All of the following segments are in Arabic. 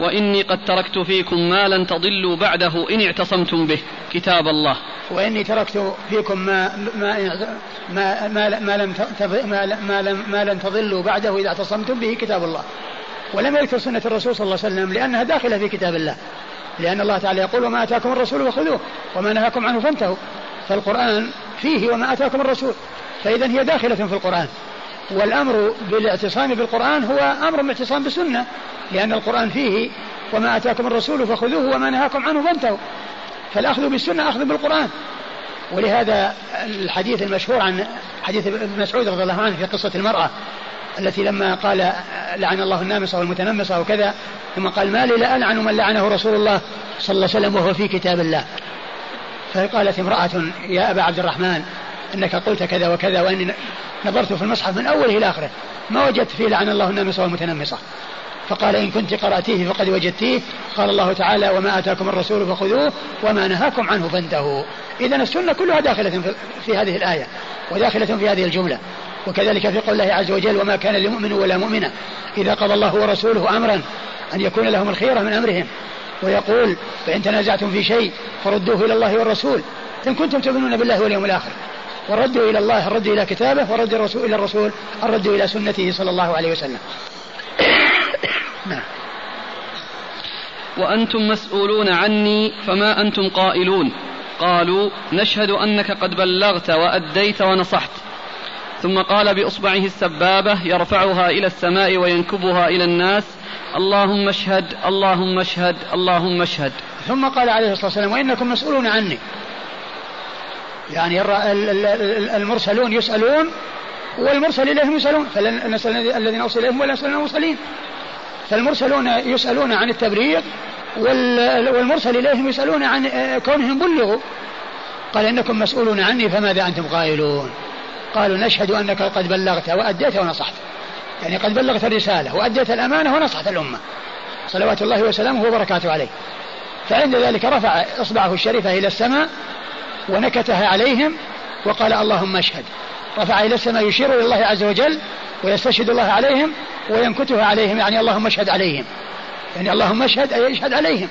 وإني قد تركت فيكم ما لن تضلوا بعده إن اعتصمتم به. كتاب الله. وإني تركت فيكم ما ما ما ما, ما لم ما, لم ما لن تضلوا بعده إذا اعتصمتم به كتاب الله. ولم يذكر سنة الرسول صلى الله عليه وسلم لأنها داخلة في كتاب الله. لأن الله تعالى يقول وما أتاكم الرسول فخذوه وما نهاكم عنه فانتهوا. فالقرآن فيه وما أتاكم الرسول. فإذا هي داخلة في القرآن. والأمر بالاعتصام بالقرآن هو أمر بالاعتصام بالسنة لأن القرآن فيه وما أتاكم الرسول فخذوه وما نهاكم عنه فانتهوا. فالأخذ بالسنة أخذ بالقرآن. ولهذا الحديث المشهور عن حديث ابن مسعود رضي الله عنه في قصة المرأة التي لما قال لعن الله النامصة والمتنمصة وكذا ثم قال ما لي لا ألعن من لعنه رسول الله صلى الله عليه وسلم وهو في كتاب الله. فقالت امرأة يا أبا عبد الرحمن أنك قلت كذا وكذا وأني نظرت في المصحف من أوله إلى آخره. ما وجدت فيه لعن الله النامصه والمتنمصه فقال إن كنت قرأتيه فقد وجدتيه. قال الله تعالى وما آتاكم الرسول فخذوه وما نهاكم عنه فانتهوا. اذا السنة كلها داخلة في هذه الآية وداخلة في هذه الجملة. وكذلك في قول الله عز وجل وما كان لمؤمن ولا مؤمنة إذا قضى الله ورسوله امرا أن يكون لهم الخيره من أمرهم. ويقول فإن تنازعتم في شيء فردوه إلى الله والرسول. إن كنتم تؤمنون بالله واليوم الآخر. والرد إلى الله الرد إلى كتابه والرد الرسول إلى الرسول الرد إلى سنته صلى الله عليه وسلم. نعم وأنتم مسؤولون عني فما أنتم قائلون. قالوا نشهد أنك قد بلغت وأديت ونصحت. ثم قال بإصبعه السبابة يرفعها إلى السماء وينكبها إلى الناس اللهم اشهد اللهم اشهد اللهم اشهد. ثم قال عليه الصلاة والسلام وإنكم مسؤولون عني. يعني المرسلون يسألون والمرسل إليهم يسألون فلن نسأل الذين أرسل إليهم ولا نسأل المرسلين. فالمرسلون يسألون عن التبليغ والمرسل إليهم يسألون عن كونهم بلغوا. قال إنكم مسؤولون عني فماذا أنتم قائلون قالوا نشهد أنك قد بلغت وأديت ونصحت. يعني قد بلغت الرسالة وأديت الأمانة ونصحت الأمة. صلوات الله وسلامه وبركاته عليه. فعند ذلك رفع إصبعه الشريفة إلى السماء ونكتها عليهم وقال اللهم اشهد. رفع إلى السماء يشير إلى الله عز وجل ويستشهد الله عليهم وينكتها عليهم يعني اللهم اشهد عليهم. يعني اللهم اشهد أي اشهد عليهم.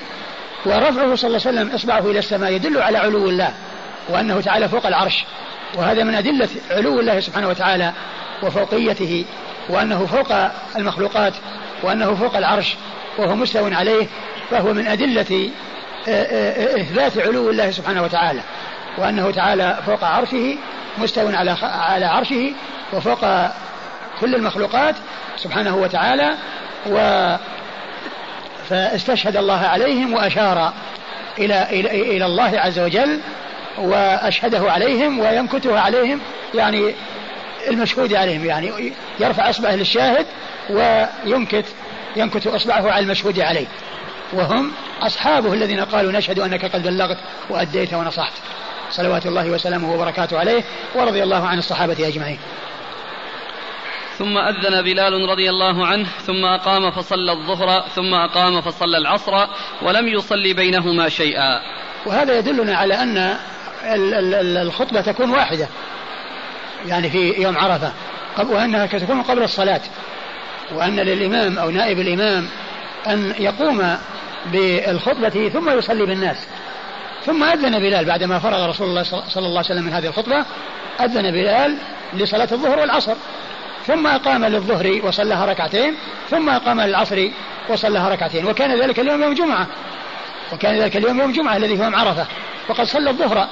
ورفعه صلى الله عليه وسلم إصبعه إلى السماء يدل على علو الله وأنه تعالى فوق العرش. وهذا من أدلة علو الله سبحانه وتعالى وفوقيته وأنه فوق المخلوقات وأنه فوق العرش وهو مستو عليه فهو من أدلة آه، آه، آه، إثبات علو الله سبحانه وتعالى. وأنه تعالى فوق عرشه مستو على على عرشه وفوق كل المخلوقات سبحانه وتعالى و فاستشهد الله عليهم وأشار إلى إلى إلى الله عز وجل وأشهده عليهم وينكته عليهم يعني المشهود عليهم يعني يرفع إصبعه للشاهد وينكت ينكت إصبعه على المشهود عليه. وهم أصحابه الذين قالوا نشهد أنك قد بلغت وأديت ونصحت. صلوات الله وسلامه وبركاته عليه ورضي الله عن الصحابة أجمعين. ثم أذن بلال رضي الله عنه ثم أقام فصلى الظهر ثم أقام فصلى العصر ولم يصلي بينهما شيئا. وهذا يدلنا على أن الخطبة تكون واحدة يعني في يوم عرفة وأنها تكون قبل الصلاة وأن للإمام أو نائب الإمام أن يقوم بالخطبة ثم يصلي بالناس. ثم أذن بلال بعدما فرغ رسول الله صلى الله عليه وسلم من هذه الخطبة أذن بلال لصلاة الظهر والعصر. ثم أقام للظهر وصلىها ركعتين ثم أقام للعصر وصلىها ركعتين. وكان ذلك اليوم يوم جمعة. وكان ذلك اليوم يوم جمعة الذي هو يوم عرفة. وقد صلى الظهر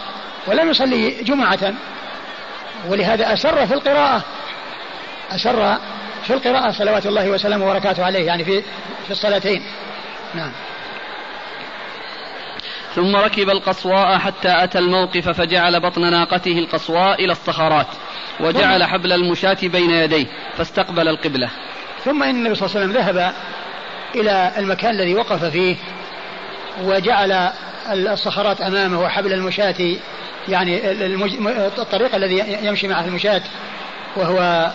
ولم يصلي جمعة. ولهذا أسر في القراءة. أسر في القراءة صلوات الله وسلامه وبركاته عليه يعني في في الصلاتين. نعم. ثم ركب القصواء حتى أتى الموقف فجعل بطن ناقته القصواء إلى الصخرات وجعل حبل المشاة بين يديه فاستقبل القبلة. ثم إن النبي صلى الله عليه وسلم ذهب إلى المكان الذي وقف فيه وجعل الصخرات أمامه وحبل المشاة يعني الطريق الذي يمشي معه المشاة وهو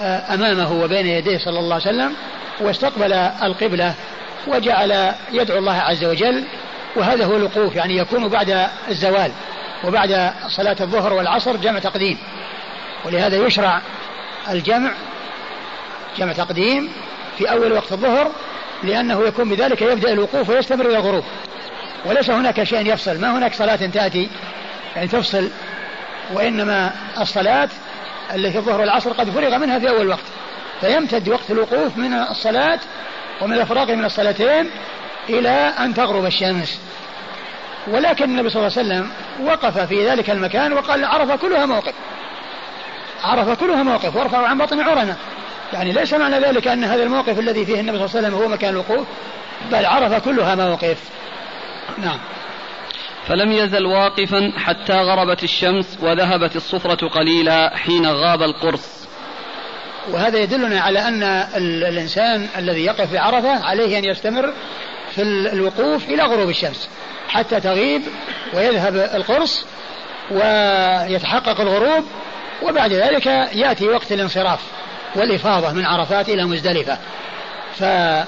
آه، أمامه وبين يديه صلى الله عليه وسلم واستقبل القبلة وجعل يدعو الله عز وجل وهذا هو الوقوف يعني يكون بعد الزوال وبعد صلاة الظهر والعصر جمع تقديم. ولهذا يشرع الجمع جمع تقديم في أول وقت الظهر لأنه يكون بذلك يبدأ الوقوف ويستمر إلى الغروب. وليس هناك شيء يفصل ما هناك صلاة تأتي يعني تفصل وإنما الصلاة التي الظهر والعصر قد فرغ منها في أول وقت. فيمتد وقت الوقوف من الصلاة ومن الفراغ من الصلاتين إلى أن تغرب الشمس. ولكن النبي صلى الله عليه وسلم وقف في ذلك المكان وقال عرف كلها موقف. عرف كلها موقف وارفعوا عن بطن عرنة. يعني ليس معنى ذلك أن هذا الموقف الذي فيه النبي صلى الله عليه وسلم هو مكان الوقوف بل عرف كلها موقف. نعم. فلم يزل واقفا حتى غربت الشمس وذهبت الصفرة قليلا حين غاب القرص. وهذا يدلنا على أن الإنسان الذي يقف في عرفة عليه أن يستمر في الوقوف إلى غروب الشمس حتى تغيب ويذهب القرص ويتحقق الغروب وبعد ذلك يأتي وقت الانصراف والإفاضة من عرفات إلى مزدلفة. فيستمر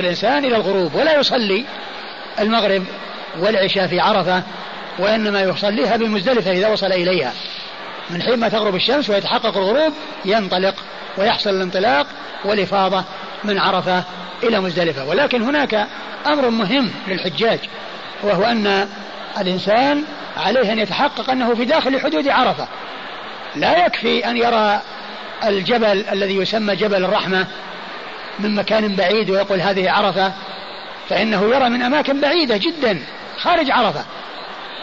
الإنسان إلى الغروب ولا يصلي المغرب والعشاء في عرفة وإنما يصليها بمزدلفة إذا وصل إليها. من حين ما تغرب الشمس ويتحقق الغروب ينطلق ويحصل الانطلاق والإفاضة من عرفة إلى مزدلفة. ولكن هناك أمر مهم للحجاج وهو أن الإنسان عليه أن يتحقق أنه في داخل حدود عرفة. لا يكفي أن يرى الجبل الذي يسمى جبل الرحمة من مكان بعيد ويقول هذه عرفة فإنه يرى من أماكن بعيدة جدا خارج عرفة.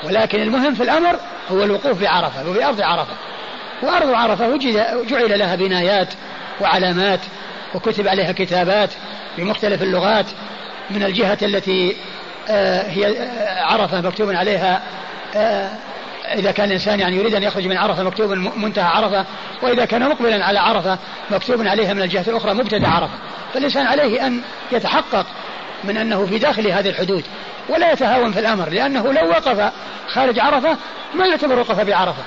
ولكن المهم في الأمر هو الوقوف بعرفة وفي أرض عرفة. وأرض عرفة وجد جعل لها بنايات وعلامات وكتب عليها كتابات بمختلف اللغات من الجهة التي آه، هي آه، عرفة مكتوب عليها آه، إذا كان الإنسان يعني يريد أن يخرج من عرفة مكتوب منتهى عرفة وإذا كان مقبلا على عرفة مكتوب عليها من الجهة الأخرى مبتدأ عرفة. فالإنسان عليه أن يتحقق من أنه في داخل هذه الحدود ولا يتهاون في الأمر لأنه لو وقف خارج عرفة ما يعتبر وقف بعرفة.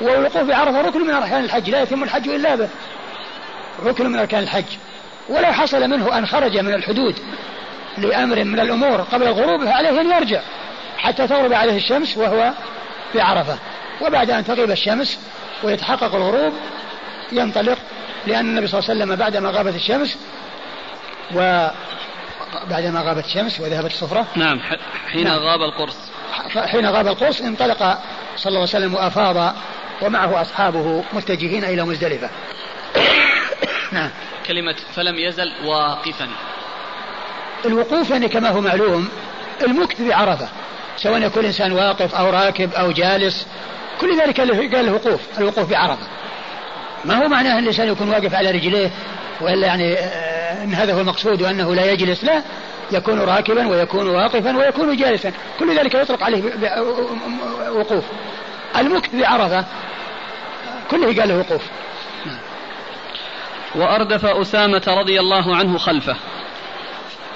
والوقوف بعرفة ركن من أركان الحج لا يتم الحج إلا به ركن من أركان الحج. ولو حصل منه أن خرج من الحدود لأمر من الأمور قبل الغروب فعليه أن يرجع حتى تغرب عليه الشمس وهو في عرفة. وبعد أن تغيب الشمس ويتحقق الغروب ينطلق لأن النبي صلى الله عليه وسلم بعدما غابت الشمس و بعدما غابت الشمس وذهبت الصفرة. نعم حين نعم. غاب القرص. حين غاب القرص انطلق صلى الله عليه وسلم وأفاض ومعه أصحابه متجهين إلى مزدلفة. نعم. كلمة فلم يزل واقفا. الوقوف يعني كما هو معلوم المكت بعرفة سواء يكون الإنسان واقف أو راكب أو جالس كل ذلك قال له وقوف الوقوف بعرفة ما هو معناه أن الإنسان يكون واقف على رجليه وإلا يعني آه، أن هذا هو المقصود وأنه لا يجلس لا يكون راكبا ويكون واقفا ويكون جالسا. كل ذلك يطلق عليه وقوف. المكت بعرفة كله قال له وقوف. وأردف أسامة رضي الله عنه خلفه.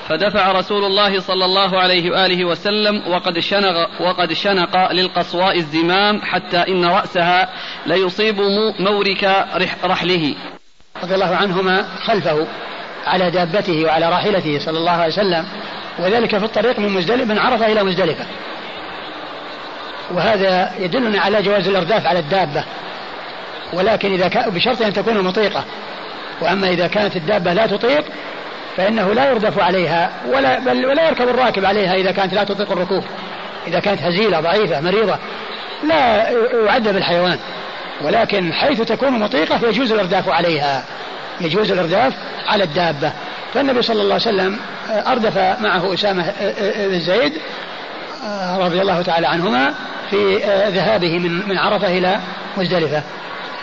فدفع رسول الله صلى الله عليه وآله وسلم وقد شنق, وقد شنق للقصواء الزمام حتى إن رأسها ليصيب مورك رحله. رضي الله عنهما خلفه على دابته وعلى راحلته صلى الله عليه وسلم وذلك في الطريق من مزدلف من عرفة إلى مزدلفة. وهذا يدلنا على جواز الإرداف على الدابة ولكن إذا كان بشرط أن تكون مطيقة. وأما إذا كانت الدابة لا تطيق فإنه لا يردف عليها ولا بل ولا يركب الراكب عليها إذا كانت لا تطيق الركوب. إذا كانت هزيلة ضعيفة مريضة لا يعذب الحيوان ولكن حيث تكون مطيقة يجوز الإرداف عليها. يجوز الإرداف على الدابة. فالنبي صلى الله عليه وسلم أردف معه أسامة بن زيد رضي الله تعالى عنهما في ذهابه من من عرفة إلى مزدلفة.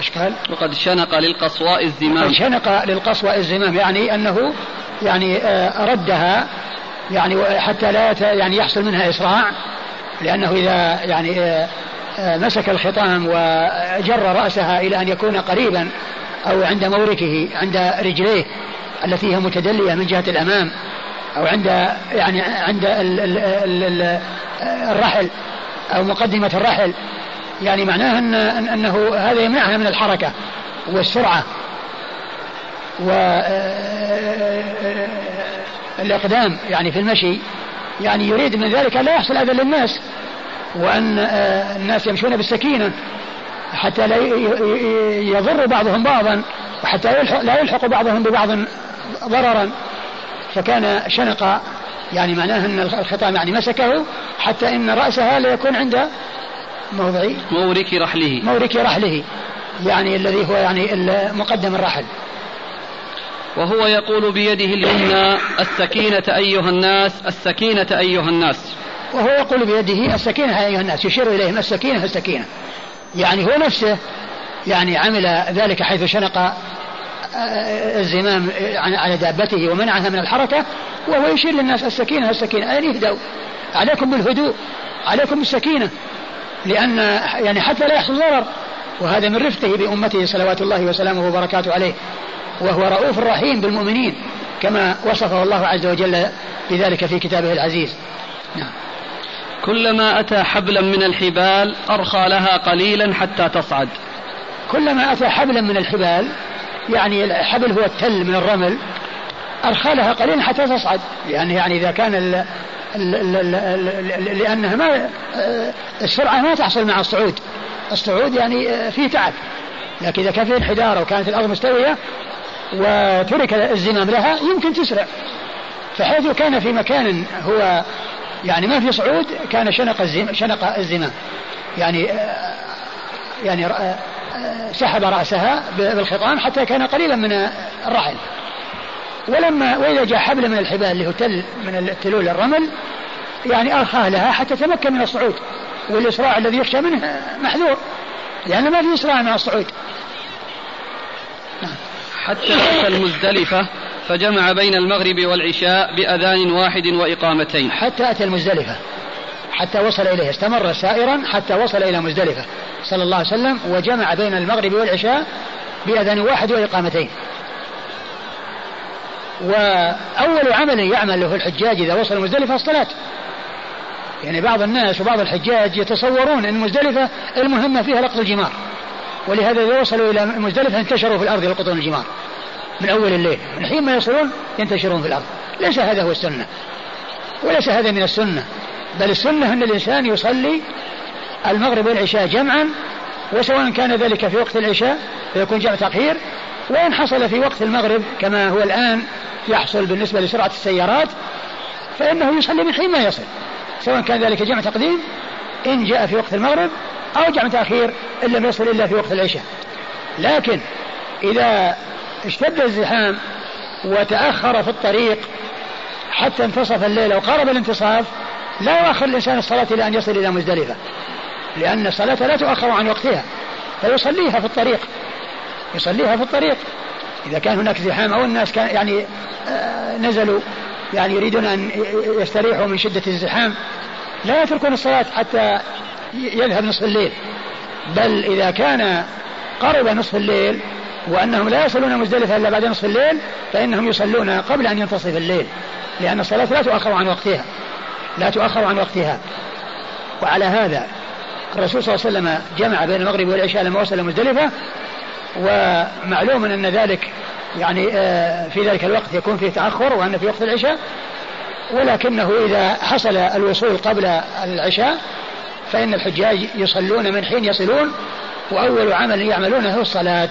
إيش قال؟ وقد شنق للقصواء الزمام قد شنق للقصواء الزمام يعني أنه يعني آه، ردها يعني حتى لا يعني يحصل منها إسراع لأنه إذا يعني آه، آه، مسك الخطام وجر رأسها إلى أن يكون قريبا أو عند موركه عند رجليه التي هي متدلية من جهة الأمام أو عند يعني عند الرحل أو مقدمة الرحل يعني معناه أن أنه هذا يمنعها من الحركة والسرعة. والإقدام يعني في المشي. يعني يريد من ذلك لا يحصل أذى للناس. وأن الناس يمشون بالسكينة حتى لا يضر بعضهم بعضا وحتى لا يلحق بعضهم ببعض ضررا. فكان شنق يعني معناه أن الخطام يعني مسكه حتى إن رأسها لا يكون عند موضع مورك رحله. مورك رحله. يعني الذي هو يعني مقدم الرحل وهو يقول بيده اليمنى السكينة أيها الناس السكينة أيها الناس. وهو يقول بيده السكينة أيها الناس يشير إليهم السكينة السكينة. يعني هو نفسه يعني عمل ذلك حيث شنق آه، الزمام على دابته ومنعها من الحركة وهو يشير للناس السكينة السكينة. أين اهدوا عليكم بالهدوء عليكم بالسكينة لأن يعني حتى لا يحصل ضرر. وهذا من رفقه بأمته صلوات الله وسلامه وبركاته عليه. وهو رؤوف رحيم بالمؤمنين كما وصفه الله عز وجل بذلك في كتابه العزيز. نعم. كلما أتى حبلا من الحبال أرخى لها قليلا حتى تصعد. كلما أتى حبلا من الحبال يعني الحبل هو التل من الرمل أرخى لها قليلا حتى تصعد. يعني يعني إذا كان لأنها ما السرعة ما تحصل مع الصعود. الصعود يعني فيه تعب. لكن إذا كان فيه انحدار وكانت الأرض مستوية وترك الزمام لها يمكن تسرع. فحيث كان في مكان هو يعني ما في صعود كان شنق الزمام شنق الزمام. يعني يعني سحب رأسها بالخطام حتى كان قليلا من الرحل. ولما وإذا جاء حبل من الحبال اللي هو تل من التلول الرمل يعني أرخاه لها حتى تمكن من الصعود والإسراع الذي يخشى منه محذور لأن ما في إسراع مع الصعود. نعم. حتى أتى المزدلفة فجمع بين المغرب والعشاء بأذان واحد وإقامتين. حتى أتى المزدلفة حتى وصل إليه استمر سائرا حتى وصل إلى مزدلفة صلى الله عليه وسلم وجمع بين المغرب والعشاء بأذان واحد وإقامتين. وأول عمل يعمله الحجاج إذا وصل مزدلفة الصلاة. يعني بعض الناس وبعض الحجاج يتصورون أن مزدلفة المهمة فيها لقط الجمار. ولهذا إذا وصلوا إلى مزدلفة انتشروا في الأرض يلقطون الجمار. من أول الليل من حين ما يصلون ينتشرون في الأرض. ليس هذا هو السنة. وليس هذا من السنة. بل السنة أن الإنسان يصلي المغرب والعشاء جمعا وسواء كان ذلك في وقت العشاء فيكون جمع تأخير وإن حصل في وقت المغرب كما هو الآن يحصل بالنسبة لسرعة السيارات فإنه يصلي من حين ما يصل سواء كان ذلك جمع تقديم إن جاء في وقت المغرب أو جمع تأخير إن لم يصل إلا في وقت العشاء. لكن إذا اشتد الزحام وتأخر في الطريق حتى انتصف الليل وقارب الانتصاف لا يؤخر الإنسان الصلاة إلى أن يصل إلى مزدلفة لأن الصلاة لا تؤخر عن وقتها فيصليها في الطريق. يصليها في الطريق. إذا كان هناك زحام أو الناس كان يعني آه نزلوا يعني يريدون أن يستريحوا من شدة الزحام لا يتركون الصلاة حتى يذهب نصف الليل. بل إذا كان قرب نصف الليل وأنهم لا يصلون مزدلفة إلا بعد نصف الليل فإنهم يصلون قبل أن ينتصف الليل لأن الصلاة لا تؤخر عن وقتها. لا تؤخر عن وقتها. وعلى هذا الرسول صلى الله عليه وسلم جمع بين المغرب والعشاء لما وصل مزدلفة ومعلوم أن ذلك يعني آه، في ذلك الوقت يكون فيه تأخر وأن في وقت العشاء ولكنه إذا حصل الوصول قبل العشاء فإن الحجاج يصلون من حين يصلون وأول عمل يعملونه الصلاة.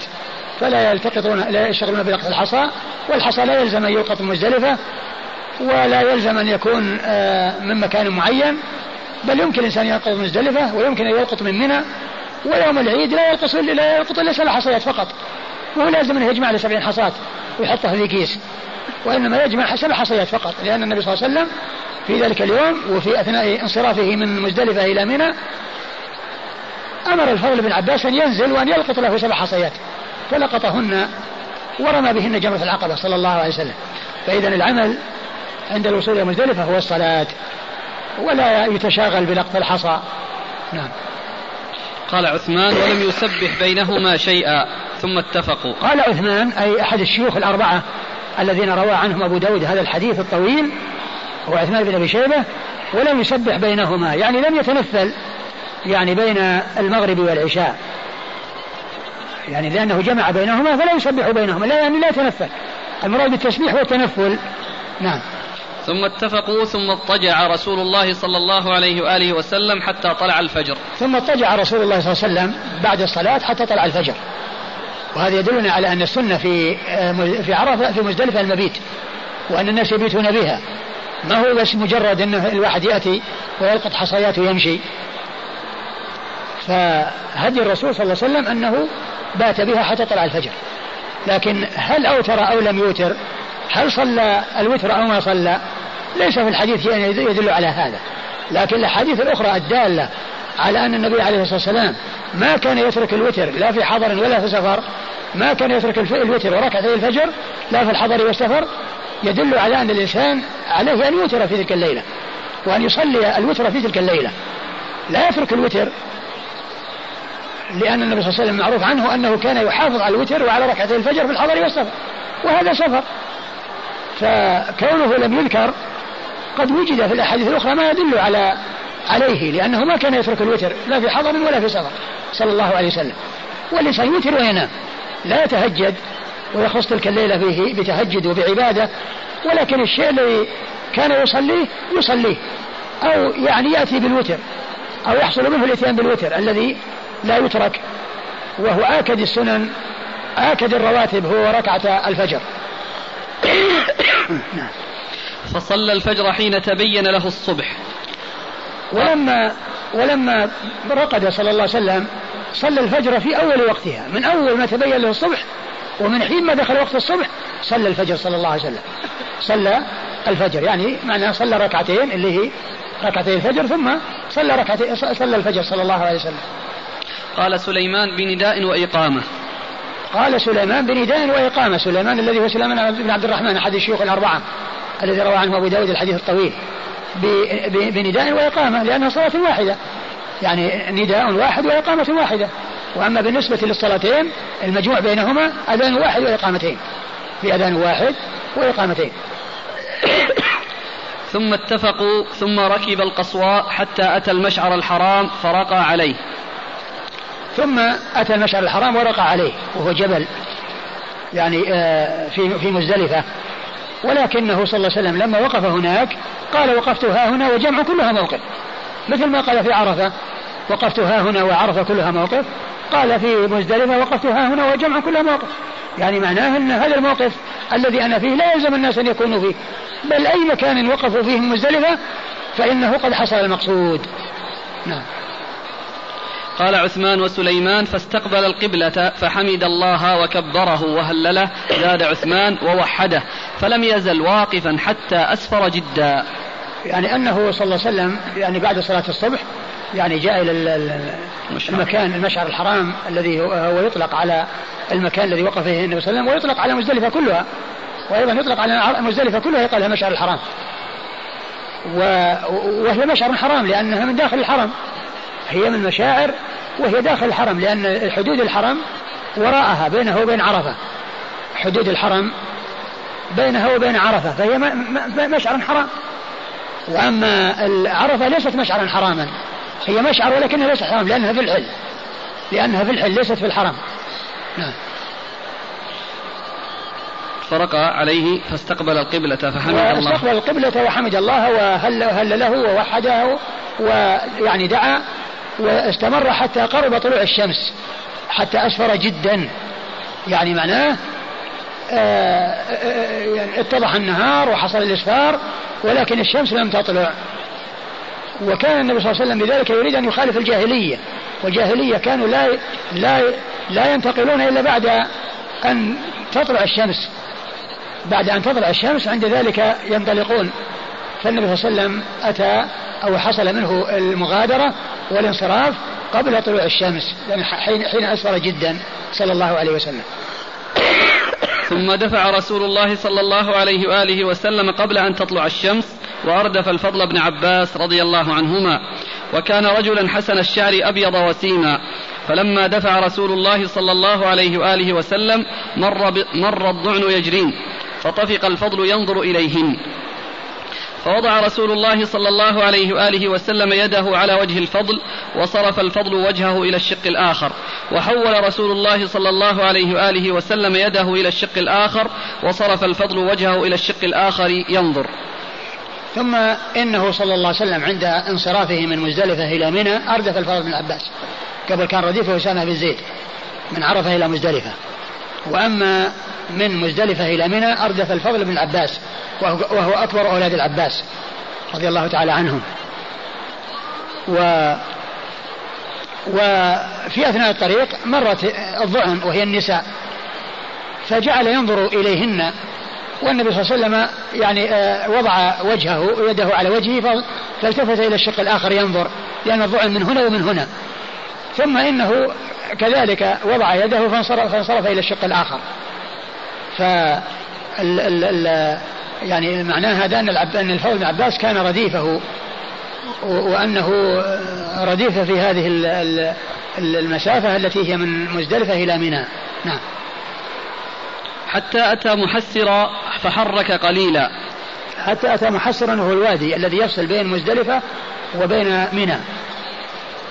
فلا يلتقطون لا يشتغلون بلقط الحصى والحصى لا يلزم أن يلقط مزدلفة ولا يلزم أن يكون آه، من مكان معين بل يمكن الإنسان يلقط مزدلفة ويمكن أن يلقط من منى ويوم العيد لا يلقط لا يلقط إلا سبع حصيات فقط. مو لازم أنه يجمع له سبعين حصاة ويحطها في كيس. وإنما يجمع سبع حصيات فقط لأن النبي صلى الله عليه وسلم في ذلك اليوم وفي أثناء انصرافه من مزدلفة إلى منى أمر الفضل بن عباس أن ينزل وأن يلقط له سبع حصيات. فلقطهن ورمى بهن جمرة العقبة صلى الله عليه وسلم. فإذا العمل عند الوصول إلى مزدلفة هو الصلاة ولا يتشاغل بلقط الحصى. نعم. قال عثمان ولم يسبح بينهما شيئا ثم اتفقوا. قال عثمان أي أحد الشيوخ الأربعة الذين روى عنهم أبو داود هذا الحديث الطويل هو عثمان بن أبي شيبة ولم يسبح بينهما يعني لم يتنفل يعني بين المغرب والعشاء. يعني لأنه جمع بينهما فلا يسبح بينهما لا يعني لا يتنفل المراد بالتسبيح هو التنفل. نعم. ثم اتفقوا ثم اضطجع رسول الله صلى الله عليه وآله وسلم حتى طلع الفجر. ثم اضطجع رسول الله صلى الله عليه وسلم بعد الصلاة حتى طلع الفجر. وهذا يدلنا على أن السنة في آه، في عرفة في مزدلفة المبيت وأن الناس يبيتون بها. ما هو بس مجرد أنه الواحد يأتي ويلقط حصيات ويمشي. فهدي الرسول صلى الله عليه وسلم أنه بات بها حتى طلع الفجر. لكن هل أوتر أو لم يوتر؟ هل صلى الوتر أو ما صلى؟ ليس في الحديث يعني يدل على هذا. لكن الأحاديث الأخرى الدالة على أن النبي عليه الصلاة والسلام ما كان يترك الوتر لا في حضر ولا في سفر ما كان يترك الوتر وركعتي الفجر لا في الحضر والسفر. يدل على أن الإنسان عليه أن يوتر في تلك الليلة وأن يصلي الوتر في تلك الليلة. لا يترك الوتر لأن النبي صلى الله عليه وسلم معروف عنه أنه كان يحافظ على الوتر وعلى ركعتي الفجر في الحضر والسفر وهذا سفر. فكونه لم يذكر قد وجد في الأحاديث الأخرى ما يدل على عليه لأنه ما كان يترك الوتر لا في حضر ولا في سفر صلى الله عليه وسلم. والإنسان يوتر وينام لا يتهجد ويخص تلك الليلة فيه بتهجد وبعبادة ولكن الشيء الذي كان يصليه يصليه أو يعني يأتي بالوتر أو يحصل منه الإتيان بالوتر الذي لا يترك وهو آكد السنن آكد الرواتب هو ركعة الفجر. فصلى الفجر حين تبين له الصبح. ولما ولما رقد صلى الله عليه وسلم صلى الفجر في أول وقتها. من أول ما تبين له الصبح ومن حين ما دخل وقت الصبح صلى الفجر صلى الله عليه وسلم. صلى الفجر يعني معناه صلى ركعتين اللي هي ركعتي الفجر ثم صلى ركعتين صلى الفجر صلى الله عليه وسلم. قال سليمان بنداء وإقامة. قال سليمان بنداء وإقامة. سليمان الذي هو سليمان بن عبد الرحمن أحد الشيوخ الأربعة الذي روى عنه أبو داود الحديث الطويل. بنداء وإقامة لأنها صلاة واحدة. يعني نداء واحد وإقامة واحدة. وأما بالنسبة للصلاتين المجموع بينهما أذان واحد وإقامتين. في أذان واحد وإقامتين. ثم اتفقوا ثم ركب القصواء حتى أتى المشعر الحرام فرقى عليه. ثم أتى المشعر الحرام ورقى عليه وهو جبل يعني آه، في في مزدلفة. ولكنه صلى الله عليه وسلم لما وقف هناك قال وقفت ها هنا وجمع كلها موقف. مثل ما قال في عرفة وقفت ها هنا وعرفة كلها موقف. قال في مزدلفة وقفت ها هنا وجمع كلها موقف. يعني معناه أن هذا الموقف الذي أنا فيه لا يلزم الناس أن يكونوا فيه. بل أي مكان وقفوا فيه مزدلفة فإنه قد حصل المقصود. نعم. قال عثمان وسليمان فاستقبل القبلة فحمد الله وكبره وهلله زاد عثمان ووحده فلم يزل واقفا حتى أسفر جدا. يعني أنه صلى الله عليه وسلم يعني بعد صلاة الصبح يعني جاء إلى المكان المشعر الحرام الذي هو يطلق على المكان الذي وقف فيه النبي صلى الله عليه وسلم ويطلق على مزدلفة كلها. وأيضا يطلق على مزدلفة كلها يقال لها مشعر الحرام. وهي مشعر حرام لأنها من داخل الحرم. هي من مشاعر وهي داخل الحرم لأن حدود الحرم وراءها بينه وبين عرفة. حدود الحرم بينها وبين عرفة فهي مشعر حرام. وأما عرفة ليست مشعرا حراما هي مشعر ولكنها ليست حرام لأنها في الحل. لأنها في الحل ليست في الحرم. نعم. فرق عليه فاستقبل القبلة فحمد الله. استقبل القبلة وحمد الله وهل, هل له ووحده ويعني دعا واستمر حتى قرب طلوع الشمس حتى أسفر جدا. يعني معناه يعني اتضح النهار وحصل الإسفار ولكن الشمس لم تطلع. وكان النبي صلى الله عليه وسلم بذلك يريد أن يخالف الجاهلية والجاهلية كانوا لا لا لا ينتقلون إلا بعد أن تطلع الشمس. بعد أن تطلع الشمس عند ذلك ينطلقون. فالنبي صلى الله عليه وسلم أتى أو حصل منه المغادرة والانصراف قبل طلوع الشمس يعني حين حين أسفر جدا صلى الله عليه وسلم. ثم دفع رسول الله صلى الله عليه وآله وسلم قبل أن تطلع الشمس وأردف الفضل بن عباس رضي الله عنهما. وكان رجلا حسن الشعر أبيض وسيما. فلما دفع رسول الله صلى الله عليه وآله وسلم مر, مر الضعن يجرين. فطفق الفضل ينظر إليهن. فوضع رسول الله صلى الله عليه وآله وسلم يده على وجه الفضل وصرف الفضل وجهه إلى الشق الآخر. وحول رسول الله صلى الله عليه وآله وسلم يده إلى الشق الآخر وصرف الفضل وجهه إلى الشق الآخر ينظر. ثم إنه صلى الله عليه وسلم عند انصرافه من مزدلفة إلى منى أردف الفضل بن عباس قبل كان رديفه أسامة بن زيد من عرفة إلى مزدلفة. وأما من مزدلفة إلى منى أردف الفضل بن العباس وهو أكبر أولاد العباس رضي الله تعالى عنهم. و وفي أثناء الطريق مرت الظعن وهي النساء فجعل ينظر إليهن والنبي صلى الله عليه وسلم يعني آه، وضع وجهه ويده على وجهه فالتفت إلى الشق الآخر ينظر لأن الظعن من هنا ومن هنا. ثم إنه كذلك وضع يده فانصرف, فانصرف إلى الشق الآخر. ف يعني معناه هذا أن, أن الفضل بن عباس كان رديفه وأنه رديف في هذه المسافة التي هي من مزدلفة إلى منى. نعم. حتى أتى محسرا فحرك قليلا. حتى أتى محسرا وهو الوادي الذي يفصل بين مزدلفة وبين منى.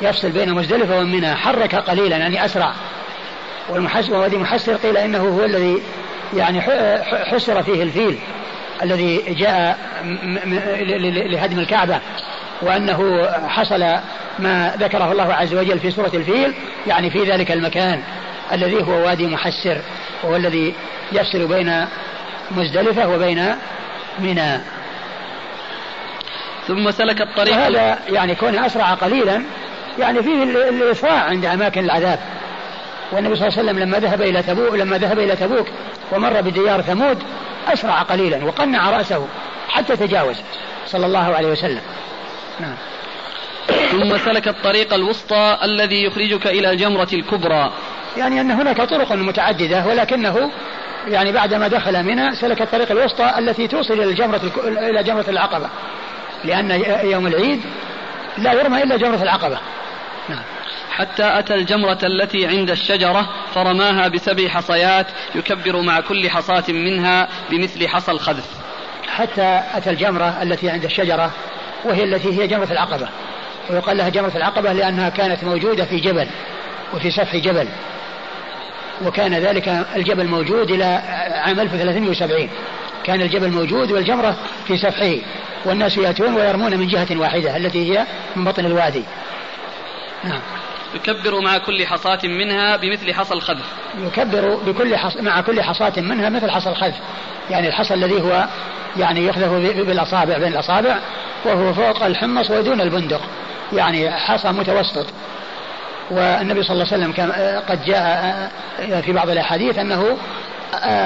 يفصل بين مزدلفة ومنى حرك قليلا يعني أسرع. والمحسر ووادي محسر قيل إنه هو الذي يعني حسر فيه الفيل. الذي جاء لهدم الكعبة وأنه حصل ما ذكره الله عز وجل في سورة الفيل يعني في ذلك المكان الذي هو وادي محسر وهو الذي يفصل بين مزدلفة وبين منى. ثم سلك الطريق هذا يعني كونه أسرع قليلا يعني فيه الإسراع عند أماكن العذاب. والنبي صلى الله عليه وسلم لما ذهب إلى تبوك لما ذهب إلى تبوك ومر بديار ثمود أسرع قليلا وقنع رأسه حتى تجاوز صلى الله عليه وسلم. نعم. ثم سلك الطريق الوسطى الذي يخرجك إلى الجمرة الكبرى. يعني أن هناك طرق متعددة ولكنه يعني بعدما دخل منى سلك الطريق الوسطى التي توصل إلى الجمرة إلى جمرة العقبة. لأن يوم العيد لا يرمى إلا جمرة العقبة. نعم. حتى أتى الجمرة التي عند الشجرة فرماها بسبع حصيات يكبر مع كل حصاة منها بمثل حصى الخذف حتى أتى الجمرة التي عند الشجرة وهي التي هي جمرة العقبة. ويقال لها جمرة العقبة لأنها كانت موجودة في جبل وفي سفح جبل. وكان ذلك الجبل موجود إلى عام 1370 كان الجبل موجود والجمرة في سفحه والناس يأتون ويرمون من جهة واحدة التي هي من بطن الوادي. نعم. يكبر مع كل حصاة منها بمثل حصى الخذف. يكبر بكل حص... مع كل حصاة منها مثل حصى الخذف. يعني الحصى الذي هو يعني يخذف بالأصابع بين الأصابع وهو فوق الحمص ودون البندق. يعني حصى متوسط. والنبي صلى الله عليه وسلم كان قد جاء في بعض الأحاديث أنه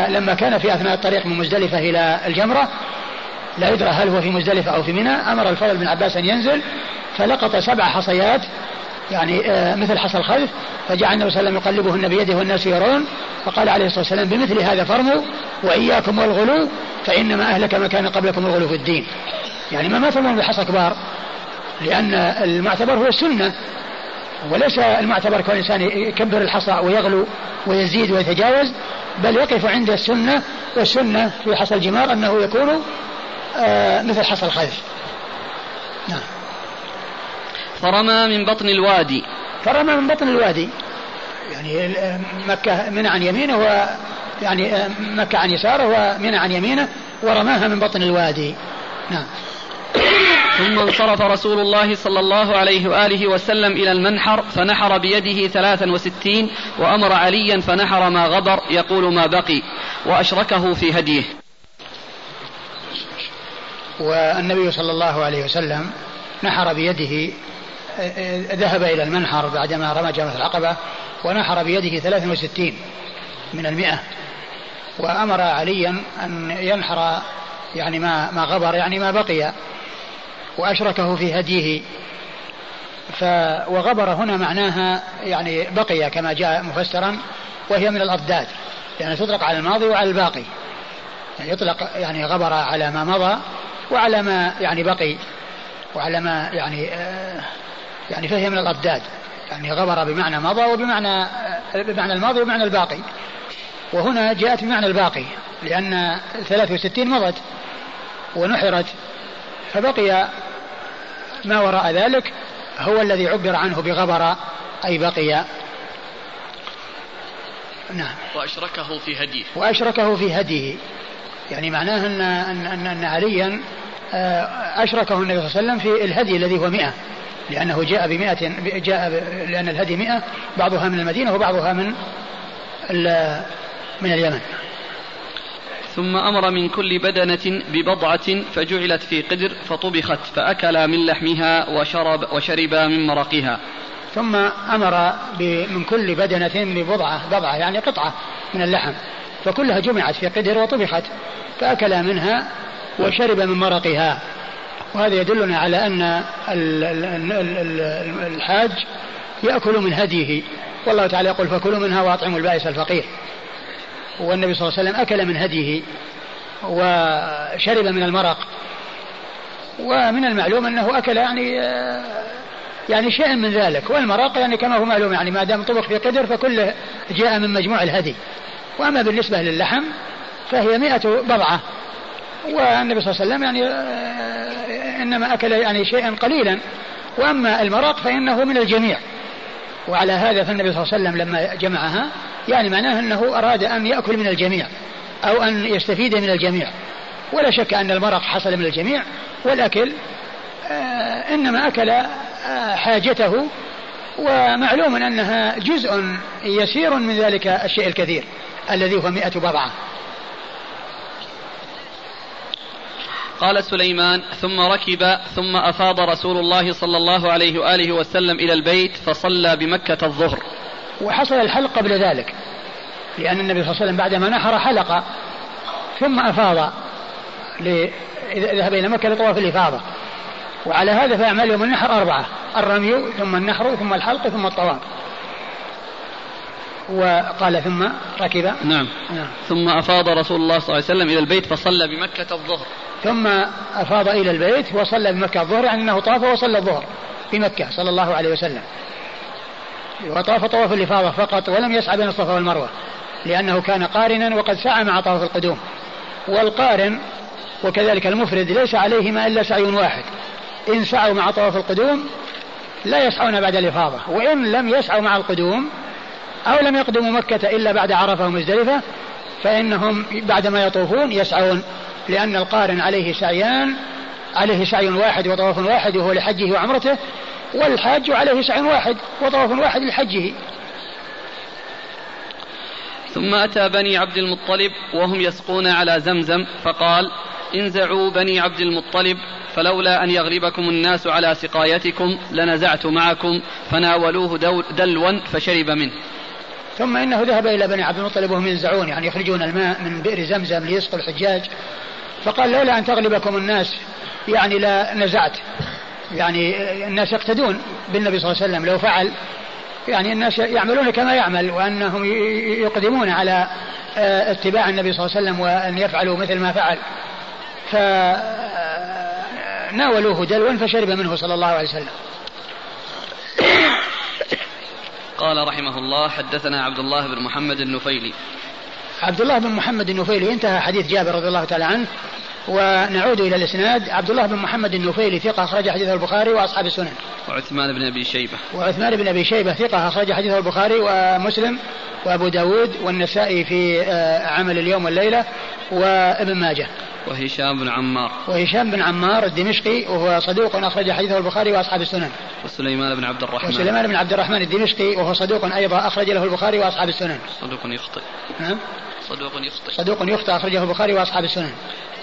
لما كان في أثناء الطريق من مزدلفة إلى الجمرة لا يدرى هل هو في مزدلفة أو في منى أمر الفضل بن عباس أن ينزل فلقط سبع حصيات يعني آه، مثل حصى الخلف فجعل النبي صلى الله عليه وسلم يقلبهن بيده والناس يرون فقال عليه الصلاة والسلام بمثل هذا فرموا وإياكم والغلو فإنما أهلك ما كان قبلكم الغلو في الدين. يعني ما ترمون بحصى كبار لأن المعتبر هو السنة وليس المعتبر كون الانسان يكبر الحصى ويغلو ويزيد ويتجاوز بل يقف عند السنة والسنة في حصى الجمار أنه يكون آه مثل حصى الخلف. نعم. فرمى من بطن الوادي. فرمى من بطن الوادي. يعني مكة من عن يمينه و يعني مكة عن يساره ومن عن يمينه ورماها من بطن الوادي. نعم. ثم انصرف رسول الله صلى الله عليه وآله وسلم إلى المنحر فنحر بيده ثلاثا وستين وأمر عليا فنحر ما غبر يقول ما بقي وأشركه في هديه. والنبي صلى الله عليه وسلم نحر بيده ذهب إلى المنحر بعدما رمى جمرة العقبة ونحر بيده 63 من المئة. وأمر عليا أن ينحر يعني ما ما غبر يعني ما بقي وأشركه في هديه. ف وغبر هنا معناها يعني بقي كما جاء مفسرا وهي من الأضداد يعني تطلق على الماضي وعلى الباقي. يعني يطلق يعني غبر على ما مضى وعلى ما يعني بقي وعلى ما يعني آه يعني فهي من الأضداد يعني غبر بمعنى مضى وبمعنى بمعنى الماضي وبمعنى الباقي. وهنا جاءت بمعنى الباقي لأن 63 مضت ونحرت. فبقي ما وراء ذلك هو الذي عبر عنه بغبر أي بقي. نعم. وأشركه في هديه. وأشركه في هديه. يعني معناه أن أن أن عليا آه، أشركه النبي صلى الله عليه وسلم في الهدي الذي هو مئة. لأنه جاء بمئة جاء لأن الهدي مئة بعضها من المدينة وبعضها من من اليمن. ثم أمر من كل بدنة ببضعة فجعلت في قدر فطبخت فأكلا من لحمها وشرب وشربا من مرقها ثم أمر من كل بدنة ببضعة بضعة يعني قطعة من اللحم. فكلها جمعت في قدر وطبخت فأكلا منها وشرب من مرقها وهذا يدلنا على أن الحاج يأكل من هديه. والله تعالى يقول فكلوا منها وأطعموا البائس الفقير. والنبي صلى الله عليه وسلم أكل من هديه وشرب من المرق. ومن المعلوم أنه أكل يعني يعني شيء من ذلك. والمرق يعني كما هو معلوم يعني ما دام طبخ في قدر فكله جاء من مجموع الهدي. وأما بالنسبة للحم فهي مئة بضعة. والنبي صلى الله عليه وسلم يعني إنما أكل يعني شيئا قليلا. وأما المرق فإنه من الجميع. وعلى هذا فالنبي صلى الله عليه وسلم لما جمعها يعني معناه أنه أراد أن يأكل من الجميع أو أن يستفيد من الجميع. ولا شك أن المرق حصل من الجميع والأكل آه إنما أكل آه حاجته. ومعلوم أنها جزء يسير من ذلك الشيء الكثير الذي هو مئة بضعة. قال سليمان ثم ركب ثم أفاض رسول الله صلى الله عليه وآله وسلم إلى البيت فصلى بمكة الظهر. وحصل الحلق قبل ذلك لأن النبي صلى الله عليه وسلم بعدما نحر حلق ثم أفاض ذهب إلى مكة لطواف الإفاضة. وعلى هذا فأعمال يوم النحر أربعة الرمي ثم النحر ثم الحلق ثم الطواف. وقال ثم ركب. نعم. نعم. ثم أفاض رسول الله صلى الله عليه وسلم إلى البيت فصلى بمكة الظهر. ثم أفاض إلى البيت وصلى بمكة. الظهر يعني أنه طاف وصلى الظهر في مكة صلى الله عليه وسلم. وطاف طواف الإفاضة فقط ولم يسعى بين الصفا والمروة لأنه كان قارنا وقد سعى مع طواف القدوم. والقارن وكذلك المفرد ليس عليهما إلا سعي واحد. إن سعوا مع طواف القدوم لا يسعون بعد الإفاضة وإن لم يسعوا مع القدوم أو لم يقدموا مكة إلا بعد عرفة ومزدلفة فإنهم بعدما يطوفون يسعون لأن القارن عليه سعيان عليه سعي واحد وطواف واحد وهو لحجه وعمرته والحاج عليه سعي واحد وطواف واحد لحجه. ثم أتى بني عبد المطلب وهم يسقون على زمزم فقال انزعوا بني عبد المطلب فلولا أن يغلبكم الناس على سقايتكم لنزعت معكم فناولوه دلوا فشرب منه. ثم إنه ذهب إلى بني عبد المطلب وهم ينزعون يعني يخرجون الماء من بئر زمزم ليسقوا الحجاج. فقال لولا أن تغلبكم الناس يعني لا نزعت. يعني الناس يقتدون بالنبي صلى الله عليه وسلم لو فعل يعني الناس يعملون كما يعمل وأنهم يقدمون على آه، اتباع النبي صلى الله عليه وسلم وأن يفعلوا مثل ما فعل. فناولوه دلوا فشرب منه صلى الله عليه وسلم. قال رحمه الله حدثنا عبد الله بن محمد النفيلي. عبد الله بن محمد النفيلي انتهى حديث جابر رضي الله تعالى عنه ونعود إلى الإسناد عبد الله بن محمد النفيلي ثقة أخرج حديثه البخاري وأصحاب السنن. وعثمان بن أبي شيبة. وعثمان بن أبي شيبة ثقة أخرج حديثه البخاري ومسلم وأبو داود والنسائي في آه، عمل اليوم والليلة وابن ماجه. وهشام بن عمار. وهشام بن عمار الدمشقي وهو صدوق أخرج حديثه البخاري وأصحاب السنن. وسليمان بن عبد الرحمن. وسليمان بن عبد الرحمن الدمشقي وهو صدوق أيضا أخرج له البخاري وأصحاب السنن. صدوق يخطئ. نعم. صدوق يخطئ. صدوق يخطئ أخرجه البخاري وأصحاب السنن.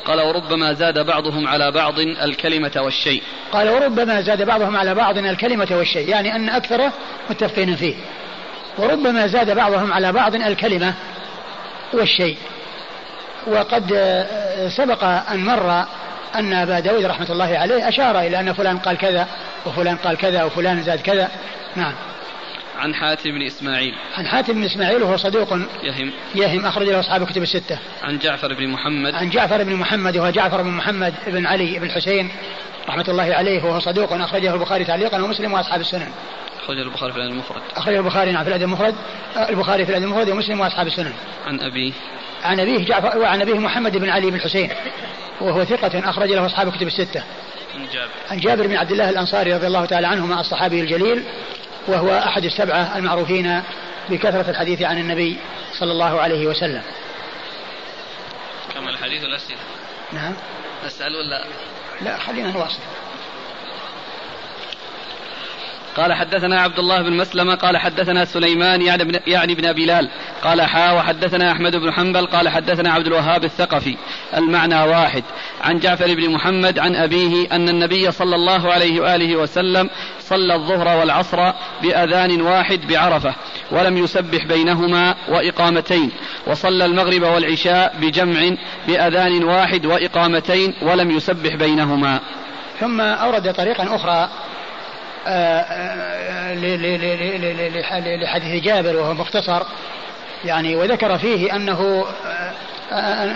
قال وربما زاد بعضهم على بعض الكلمة والشيء. قال وربما زاد بعضهم على بعض الكلمة والشيء يعني أن أكثر متفقين فيه. وربما زاد بعضهم على بعض الكلمة والشيء. وقد سبق أن مر أن أبا داود رحمة الله عليه أشار إلى أن فلان قال كذا وفلان قال كذا وفلان زاد كذا. نعم. عن حاتم بن إسماعيل. عن حاتم بن إسماعيل وهو صدوق يهم. يهم أخرج له أصحاب الكتب الستة. عن جعفر بن محمد. عن جعفر بن محمد وهو جعفر بن محمد بن علي بن الحسين رحمة الله عليه وهو صدوق أخرجه البخاري تعليقا ومسلم وأصحاب السنن. أخرجه البخاري في الأدب المفرد. أخرجه البخاري نعم في الأدب المفرد البخاري في الأدب المفرد ومسلم وأصحاب السنن. عن أبيه عن أبيه جعفر وعن أبيه محمد بن علي بن الحسين وهو ثقة أخرج له أصحاب الكتب الستة. عن جابر. عن جابر بن عبد الله الأنصاري رضي الله تعالى عنهما الصحابي الجليل وهو أحد السبعة المعروفين بكثرة الحديث عن النبي صلى الله عليه وسلم. كما الحديث والأسئلة. نعم. نسأل ولا؟ لا خلينا نواصل. قال حدثنا عبد الله بن مسلمة قال حدثنا سليمان يعني بن, يعني بن بلال قال حا وحدثنا أحمد بن حنبل قال حدثنا عبد الوهاب الثقفي. المعنى واحد. عن جعفر بن محمد عن أبيه أن النبي صلى الله عليه وآله وسلم صلى الظهر والعصر بأذان واحد بعرفة ولم يسبح بينهما وإقامتين وصلى المغرب والعشاء بجمع بأذان واحد وإقامتين ولم يسبح بينهما. ثم أورد طريقا أخرى لحديث جابر وهو مختصر. يعني وذكر فيه أنه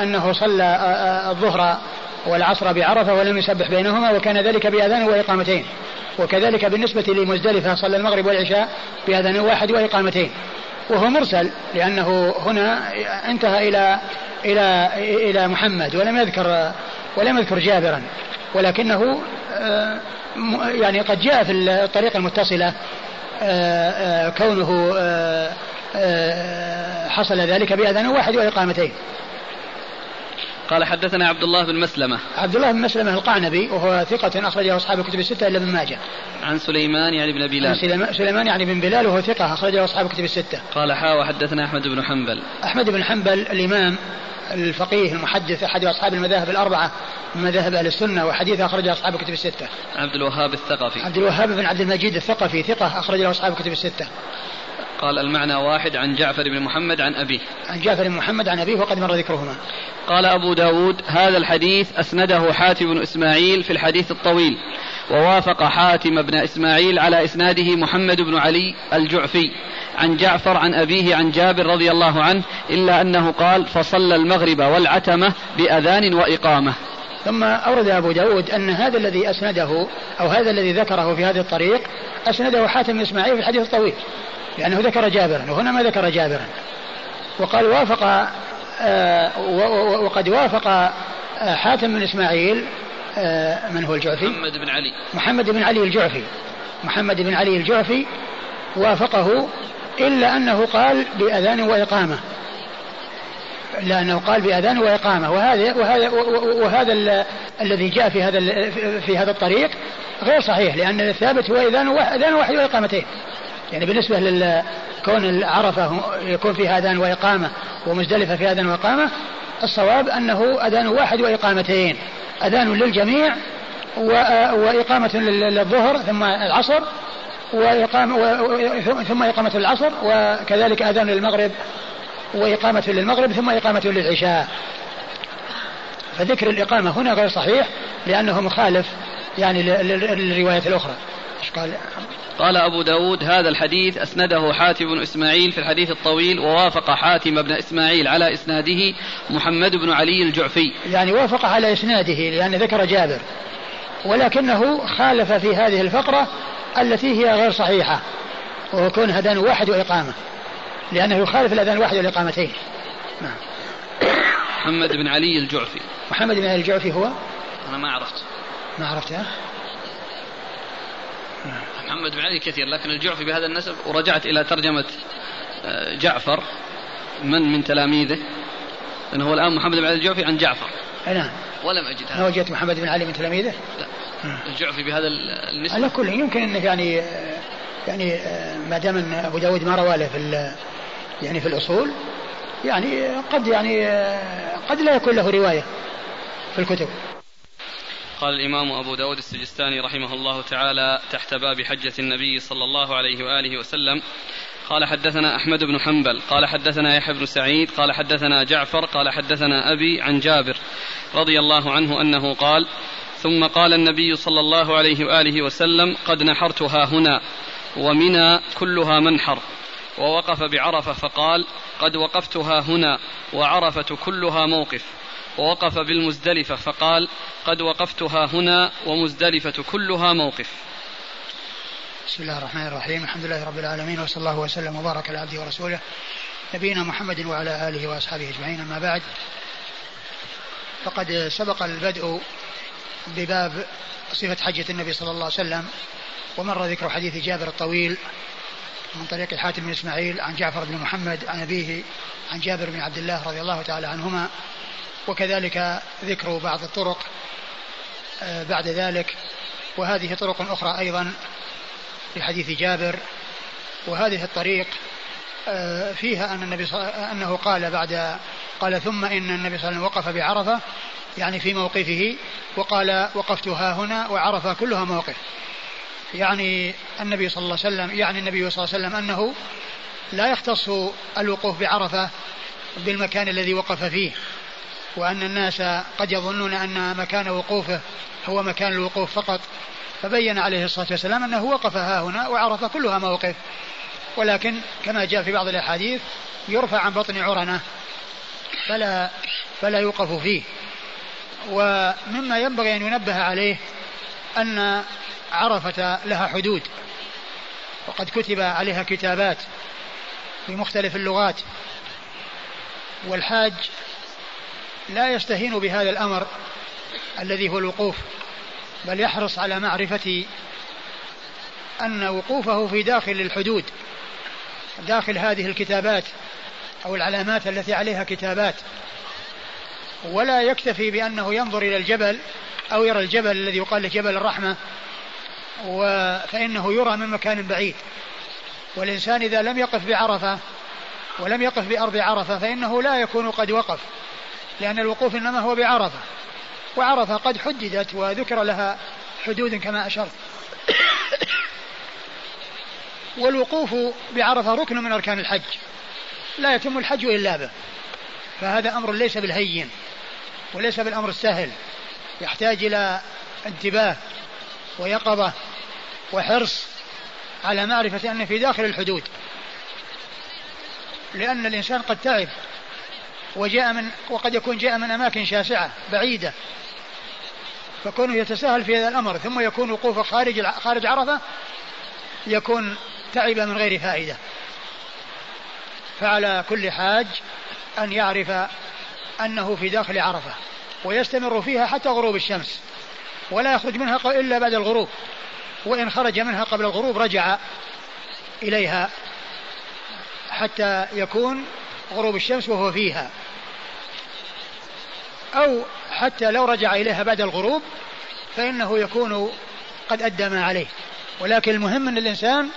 أنه صلى الظهر والعصر بعرفة ولم يسبح بينهما وكان ذلك بأذان وإقامتين. وكذلك بالنسبة لمزدلفة صلى المغرب والعشاء بأذان واحد وإقامتين. وهو مرسل لأنه هنا انتهى إلى إلى إلى محمد ولم يذكر ولم يذكر جابرا. ولكنه آه، يعني قد جاء في الطريقة المتصلة آه، آه، كونه حصل ذلك بأذان واحد وإقامتين. قال حدثنا عبد الله بن مسلمة. عبد الله بن مسلمة القعنبي وهو ثقة أخرجه أصحاب الكتب الستة إلا ابن ماجه. عن سليمان يعني بن بلال. عن سليمان يعني بن بلال وهو ثقة أخرجه أصحاب الكتب الستة. قال حا وحدثنا أحمد بن حنبل. أحمد بن حنبل الإمام الفقيه المحدث أحد أصحاب المذاهب الأربعة من مذاهب أهل السنة وحديث أخرجه أصحاب الكتب الستة. عبد الوهاب الثقفي. عبد الوهاب بن عبد المجيد الثقفي ثقة أخرجه أصحاب الكتب الستة. قال المعنى واحد عن جعفر بن محمد عن أبيه. عن جعفر بن محمد عن أبيه وقد مر ذكرهما. قال أبو داود هذا الحديث أسنده حاتم بن إسماعيل في الحديث الطويل. ووافق حاتم بن إسماعيل على إسناده محمد بن علي الجعفي عن جعفر عن أبيه عن جابر رضي الله عنه إلا أنه قال فصلى المغرب والعتمة بأذان وإقامة. ثم أورد أبو داود أن هذا الذي أسنده أو هذا الذي ذكره في هذه الطريق أسنده حاتم إسماعيل في الحديث الطويل لأنه ذكر جابرا وهنا ما ذكر جابرا. وقال وافق آه وقد وافق آه حاتم بن إسماعيل من هو الجعفي؟ محمد بن علي. محمد بن علي الجعفي. محمد بن علي الجعفي وافقه إلا أنه قال بأذان وإقامة. إلا أنه قال بأذان وإقامة. وهذا وهذا وهذا الذي جاء في هذا في هذا الطريق غير صحيح لأن الثابت هو أذان أذان واحد وإقامتين. يعني بالنسبة لكون العرفة يكون في أذان وإقامة ومزدلفة في أذان وإقامة الصواب أنه أذان واحد وإقامتين. أذان للجميع وإقامة للظهر ثم العصر وإقامة ثم إقامة العصر وكذلك أذان للمغرب وإقامة للمغرب ثم إقامة للعشاء. فذكر الإقامة هنا غير صحيح لأنه مخالف يعني للرواية الأخرى. قال؟ قال أبو داود هذا الحديث أسنده حاتم بن إسماعيل في الحديث الطويل ووافق حاتم بن إسماعيل على إسناده محمد بن علي الجعفي. يعني وافق على إسناده لأن ذكر جابر. ولكنه خالف في هذه الفقرة التي هي غير صحيحة وهو كون أذان واحد وإقامة. لأنه يخالف الأذان الواحد والإقامتين. نعم. محمد بن علي الجعفي. محمد بن علي الجعفي هو؟ أنا ما عرفت. ما عرفته محمد بن علي كثير لكن الجعفي بهذا النسب ورجعت إلى ترجمة آه، جعفر من من تلاميذه لأنه هو الآن محمد بن علي الجعفي عن جعفر. نعم. ولم أجد هذا. وجدت محمد بن علي من تلاميذه؟ لا. الجعفي بهذا النسبة على كل يمكن أنه يعني يعني ما دام أن أبو داود ما روى له في يعني في الأصول يعني قد يعني قد لا يكون له رواية في الكتب. قال الإمام أبو داود السجستاني رحمه الله تعالى تحت باب حجة النبي صلى الله عليه وآله وسلم. قال حدثنا أحمد بن حنبل قال حدثنا يحيى بن سعيد قال حدثنا جعفر قال حدثنا أبي عن جابر رضي الله عنه أنه قال ثم قال النبي صلى الله عليه وآله وسلم قد نحرتها هنا ومنى كلها منحر. ووقف بعرفة فقال قد وقفتها هنا وعرفة كلها موقف. ووقف بالمزدلفة فقال قد وقفتها هنا ومزدلفة كلها موقف. بسم الله الرحمن الرحيم. الحمد لله رب العالمين وصلى الله وسلم وبارك على عبده ورسوله نبينا محمد وعلى آله وأصحابه أجمعين. أما بعد فقد سبق البدء بباب صفة حجة النبي صلى الله عليه وسلم ومر ذكر حديث جابر الطويل من طريق حاتم بن إسماعيل عن جعفر بن محمد عن أبيه عن جابر بن عبد الله رضي الله تعالى عنهما. وكذلك ذكر بعض الطرق آه، بعد ذلك. وهذه طرق أخرى أيضا في حديث جابر. وهذه الطريق آه، فيها أن النبي أنه قال بعد قال ثم إن النبي صلى الله عليه وسلم وقف بعرفة يعني في موقفه وقال وقفت ها هنا وعرفة كلها موقف يعني النبي صلى الله عليه وسلم يعني النبي صلى الله عليه وسلم أنه لا يختص الوقوف بعرفة بالمكان الذي وقف فيه وأن الناس قد يظنون أن مكان وقوفه هو مكان الوقوف فقط فبين عليه الصلاة والسلام أنه وقف ها هنا وعرف كلها موقف ولكن كما جاء في بعض الأحاديث يرفع عن بطن عرنة فلا فلا يوقف فيه. ومما ينبغي أن ينبه عليه أن عرفة لها حدود وقد كتب عليها كتابات بمختلف اللغات والحاج لا يستهين بهذا الأمر الذي هو الوقوف بل يحرص على معرفة أن وقوفه في داخل الحدود داخل هذه الكتابات أو العلامات التي عليها كتابات ولا يكتفي بأنه ينظر إلى الجبل أو يرى الجبل الذي يقال له جبل الرحمة فإنه يرى من مكان بعيد. والإنسان إذا لم يقف بعرفة ولم يقف بأرض عرفة فإنه لا يكون قد وقف لأن الوقوف إنما هو بعرفة. وعرفة قد حددت وذكر لها حدود كما أشرت. والوقوف بعرفة ركن من أركان الحج. لا يتم الحج إلا به. فهذا أمر ليس بالهين وليس بالأمر السهل. يحتاج إلى انتباه ويقظة وحرص على معرفة أن في داخل الحدود. لأن الإنسان قد تعب وجاء من وقد يكون جاء من أماكن شاسعة بعيدة فكونه يتساهل في هذا الأمر ثم يكون وقوفه خارج خارج عرفة يكون تعب من غير فائدة. فعلى كل حاج أن يعرف أنه في داخل عرفة. ويستمر فيها حتى غروب الشمس ولا يخرج منها إلا بعد الغروب. وإن خرج منها قبل الغروب رجع إليها حتى يكون غروب الشمس وهو فيها. أو حتى لو رجع إليها بعد الغروب فإنه يكون قد أدى ما عليه. ولكن المهم أن الإنسان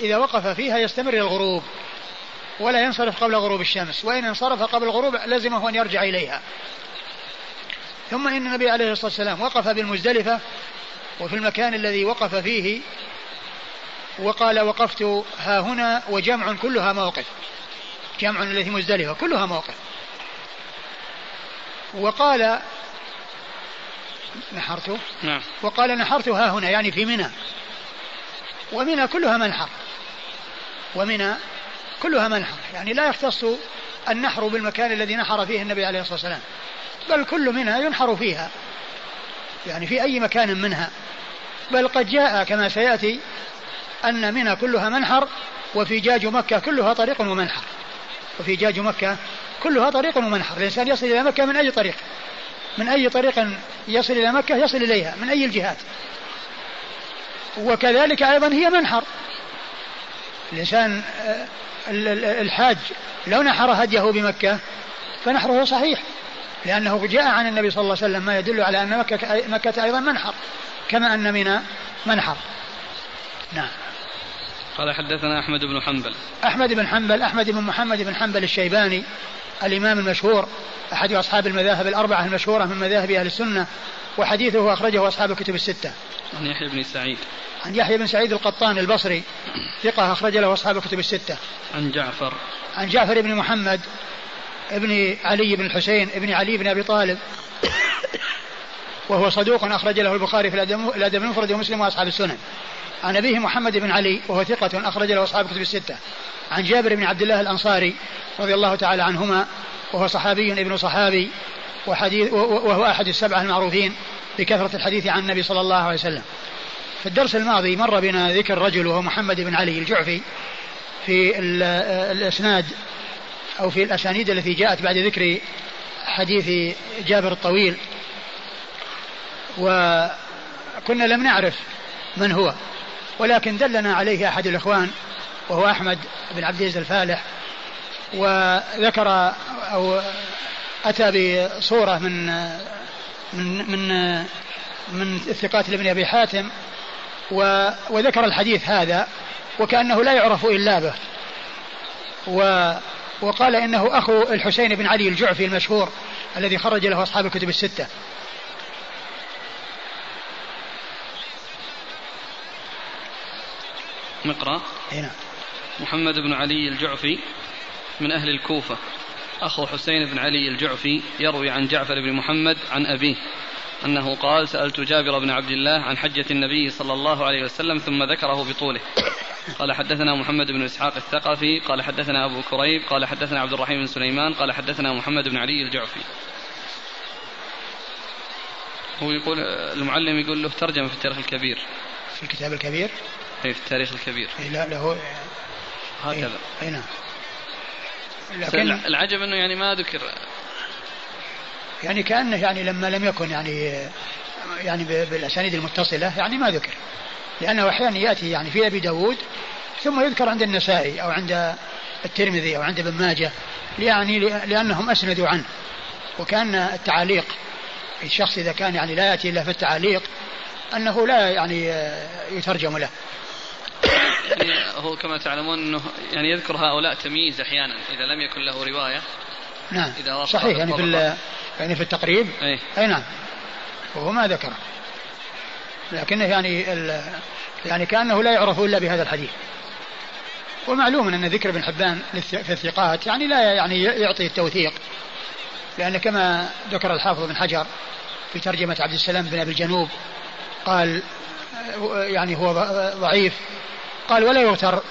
إذا وقف فيها يستمر إلى الغروب ولا ينصرف قبل غروب الشمس. وإن انصرف قبل الغروب لزمه أن يرجع إليها. ثم إن النبي عليه الصلاة والسلام وقف بالمزدلفة وفي المكان الذي وقف فيه وقال وقفت ها هنا وجمع كلها موقف جمع الذي مزدلفة كلها موقف وقال نحرت؟ نعم. وقال نحرت ها هنا يعني في منى. ومنى كلها منحر. ومنى كلها منحر. يعني لا يختص النحر بالمكان الذي نحر فيه النبي عليه الصلاة والسلام. بل كل منها ينحر فيها. يعني في أي مكان منها. بل قد جاء كما سيأتي أن منى كلها منحر وفي جاج مكة كلها طريق ومنحر. وفي جاج مكة كلها طريق ومنحر. الإنسان يصل إلى مكة من أي طريق؟ من أي طريق يصل إلى مكة يصل إليها؟ من أي الجهات؟ وكذلك أيضا هي منحر. الإنسان آه، الحاج لو نحر هديه بمكة فنحره صحيح. لأنه جاء عن النبي صلى الله عليه وسلم ما يدل على أن مكة, مكة أيضا منحر كما أن منى منحر. نعم. قال حدثنا أحمد بن حنبل. أحمد بن حنبل أحمد بن محمد بن حنبل الشيباني الإمام المشهور أحد أصحاب المذاهب الأربعة المشهورة من مذاهب أهل السنة وحديثه أخرجه أصحاب الكتب الستة. عن يحيى بن سعيد. عن يحيى بن سعيد القطان البصري ثقة أخرج له أصحاب الكتب الستة. عن جعفر. عن جعفر بن محمد ابن علي بن الحسين ابن علي بن أبي طالب وهو صدوق أخرج له البخاري في الأدب المفرد ومسلم وأصحاب السنن. عن أبيه محمد بن علي وهو ثقة أخرج له أصحاب الكتب الستة. عن جابر بن عبد الله الأنصاري رضي الله تعالى عنهما وهو صحابي ابن صحابي وحديث وهو أحد السبعة المعروفين بكثرة الحديث عن النبي صلى الله عليه وسلم. في الدرس الماضي مر بنا ذكر رجل وهو محمد بن علي الجعفي في الأسناد أو في الأسانيد التي جاءت بعد ذكر حديث جابر الطويل. وكنا لم نعرف من هو ولكن دلنا عليه أحد الإخوان وهو أحمد بن عبد العزيز الفالح. وذكر أو أتى بصورة من من من من الثقات لابن أبي حاتم وذكر الحديث هذا وكأنه لا يعرف إلا به. و وقال إنه أخو الحسين بن علي الجعفي المشهور الذي خرج له أصحاب الكتب الستة. نقرأ هنا محمد بن علي الجعفي من أهل الكوفة. أخو حسين بن علي الجعفي يروي عن جعفر بن محمد عن أبيه. أنه قال سألت جابر بن عبد الله عن حجة النبي صلى الله عليه وسلم ثم ذكره بطوله. قال حدثنا محمد بن إسحاق الثقفي قال حدثنا أبو كريب قال حدثنا عبد الرحيم بن سليمان قال حدثنا محمد بن علي الجعفي. هو يقول المعلم يقول له ترجمة في التاريخ الكبير. في الكتاب الكبير؟ أي في التاريخ الكبير. إيه لا له هكذا. أي نعم. لكن العجب إنه يعني ما ذكر يعني كأنه يعني لما لم يكن يعني يعني بالأسانيد المتصلة يعني ما ذكر. لأنه أحيانا يأتي يعني في أبي داود ثم يذكر عند النسائي أو عند الترمذي أو عند ابن ماجه يعني لأنهم أسندوا عنه. وكأن التعاليق الشخص إذا كان يعني لا يأتي إلا في التعاليق أنه لا يعني يترجم له. يعني هو كما تعلمون إنه يعني يذكر هؤلاء تمييز أحيانا إذا لم يكن له رواية. نعم. إذا صحيح يعني في يعني في التقريب. أي, أي نعم. وهو ما ذكر. لكنه يعني يعني كأنه لا يعرف إلا بهذا الحديث. ومعلوم أن ذكر ابن حبان في الثقات يعني لا يعني يعطي التوثيق. لأن كما ذكر الحافظ بن حجر في ترجمة عبد السلام بن أبي الجنوب قال يعني هو ضعيف قال ولا يغتر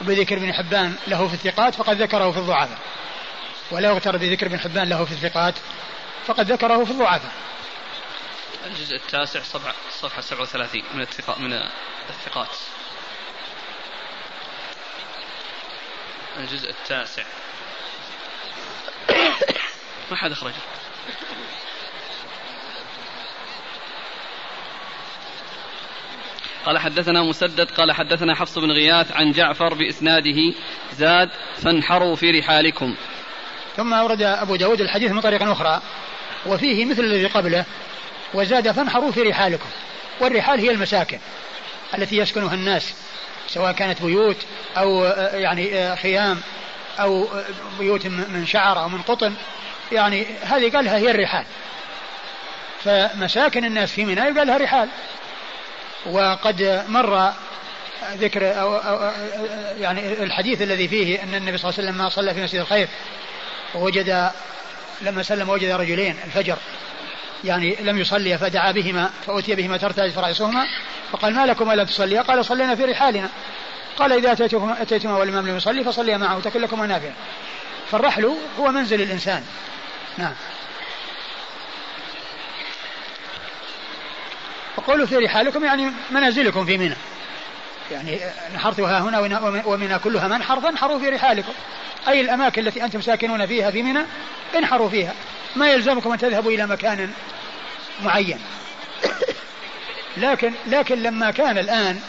بذكر ابن حبان له في الثقات فقد ذكره في الضعفاء. ولا يغتر بذكر ابن حبان له في الثقات فقد ذكره في الضعفاء. الجزء التاسع صفحة صفحة 37 من الثقات من الثقات. الجزء التاسع. ما حد أخرجه قال حدثنا مسدد قال حدثنا حفص بن غياث عن جعفر بإسناده زاد فانحروا في رحالكم. ثم أورد أبو داود الحديث من طريق أخرى. وفيه مثل الذي قبله وزاد فانحروا في رحالكم والرحال هي المساكن التي يسكنها الناس سواء كانت بيوت أو يعني خيام أو بيوت من شعر أو من قطن. يعني هذه قالها هي الرحال. فمساكن الناس في منى يقال لها رحال. وقد مر ذكر أو, أو يعني الحديث الذي فيه أن النبي صلى الله عليه وسلم ما صلى في مسجد الخير ووجد لما سلم وجد رجلين الفجر. يعني لم يصلي فدعا بهما فأتي بهما ترتاج فرأسهما فقال ما لكم لم تصليا قال صلينا في رحالنا. قال إذا أتيتما, أتيتما والإمام لم يصلي فصليا معه تكن لكما نافعا فالرحل هو منزل الإنسان. نعم. وقولوا في رحالكم يعني منازلكم في منى. يعني نحرتها هنا ومنى كلها منحر فانحروا في رحالكم. أي الأماكن التي أنتم ساكنون فيها في منى انحروا فيها. ما يلزمكم أن تذهبوا إلى مكان معين. لكن لكن لما كان الآن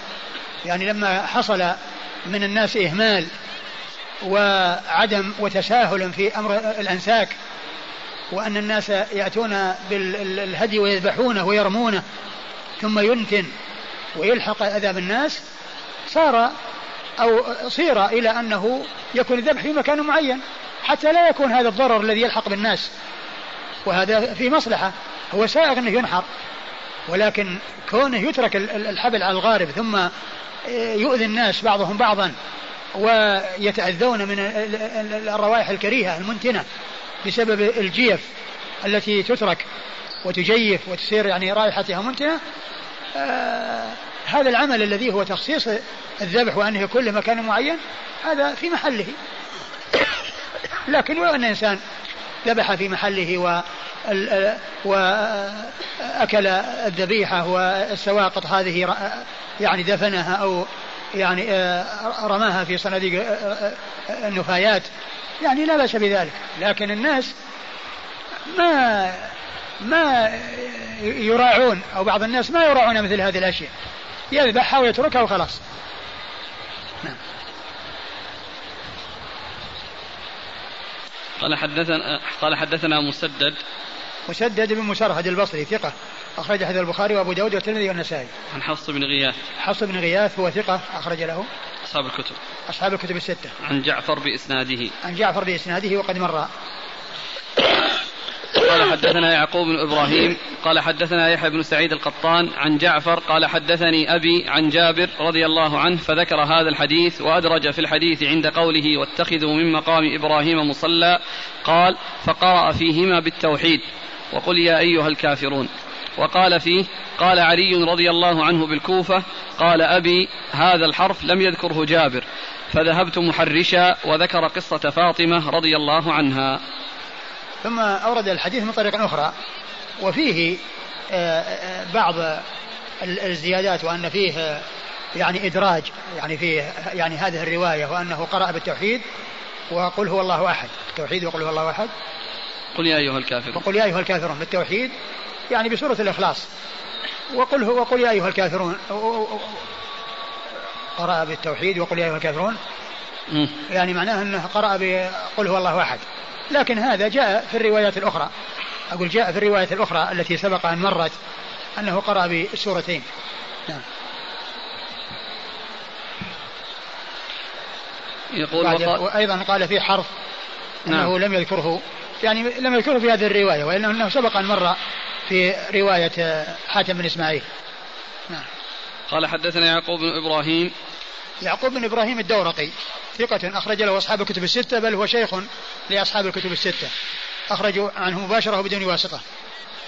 يعني لما حصل من الناس إهمال وعدم وتساهل في أمر الأنساك وأن الناس يأتون بالهدي ويذبحونه ويرمونه ثم ينتن ويلحق أذى بالناس صار أو صير إلى أنه يكون الذبح في مكان معين حتى لا يكون هذا الضرر الذي يلحق بالناس. وهذا في مصلحة هو سائغ أنه ينحر. ولكن كونه يترك الحبل على الغارب ثم يؤذي الناس بعضهم بعضا ويتأذون من الروائح الكريهة المنتنة بسبب الجيف التي تترك وتجيف وتصير يعني رائحتها منتنة آه هذا العمل الذي هو تخصيص الذبح وأنه يكون لمكان معين هذا في محله. لكن لو أن إنسان ذبح في محله و وأكل الذبيحة والسواقط هذه يعني دفنها أو يعني آه، رماها في صناديق آه، آه، النفايات يعني لا بأس بذلك. لكن الناس ما ما يراعون أو بعض الناس ما يراعون مثل هذه الأشياء. يذبحها ويتركها وخلاص. نعم قال حدثنا قال حدثنا مسدد. مسدد بن مسرهد البصري ثقة. أخرج حديث البخاري وأبو داود والترمذي والنسائي. عن حفص بن غياث. حفص بن غياث هو ثقة أخرج له. أصحاب الكتب. أصحاب الكتب الستة. عن جعفر بإسناده. عن جعفر بإسناده وقد مر. قال حدثنا يعقوب بن إبراهيم قال حدثنا يحيى بن سعيد القطان عن جعفر قال حدثني أبي عن جابر رضي الله عنه فذكر هذا الحديث وأدرج في الحديث عند قوله واتخذوا من مقام إبراهيم مصلى قال فقرأ فيهما بالتوحيد وقل يا أيها الكافرون وقال فيه قال علي رضي الله عنه بالكوفة قال أبي هذا الحرف لم يذكره جابر فذهبت محرشا وذكر قصة فاطمة رضي الله عنها ثم أورد الحديث من طريق أخرى. وفيه آه، آه، بعض الزيادات وأن فيه يعني إدراج يعني فيه يعني هذه الرواية وأنه قرأ بالتوحيد وقل هو الله أحد. التوحيد وقل هو الله أحد. قل يا أيها الكافرون. وقل يا أيها الكافرون بالتوحيد يعني بسورة الإخلاص. وقل هو وقل يا أيها الكافرون قرأ بالتوحيد وقل يا أيها الكافرون. يعني معناه أنه قرأ بقل هو الله أحد. لكن هذا جاء في الروايات الأخرى. أقول جاء في الرواية الأخرى التي سبق أن مرت أنه قرأ بالسورتين نعم. يقول وأيضا قال في حرف أنه نعم. لم يذكره يعني لم يذكره في هذه الرواية وإنه سبق أن مر في رواية حاتم بن إسماعيل. نعم. قال حدثنا يعقوب بن إبراهيم يعقوب بن إبراهيم الدورقي ثقة أخرج له أصحاب الكتب الستة بل هو شيخ لأصحاب الكتب الستة. أخرجوا عنه مباشرة وبدون واسطة.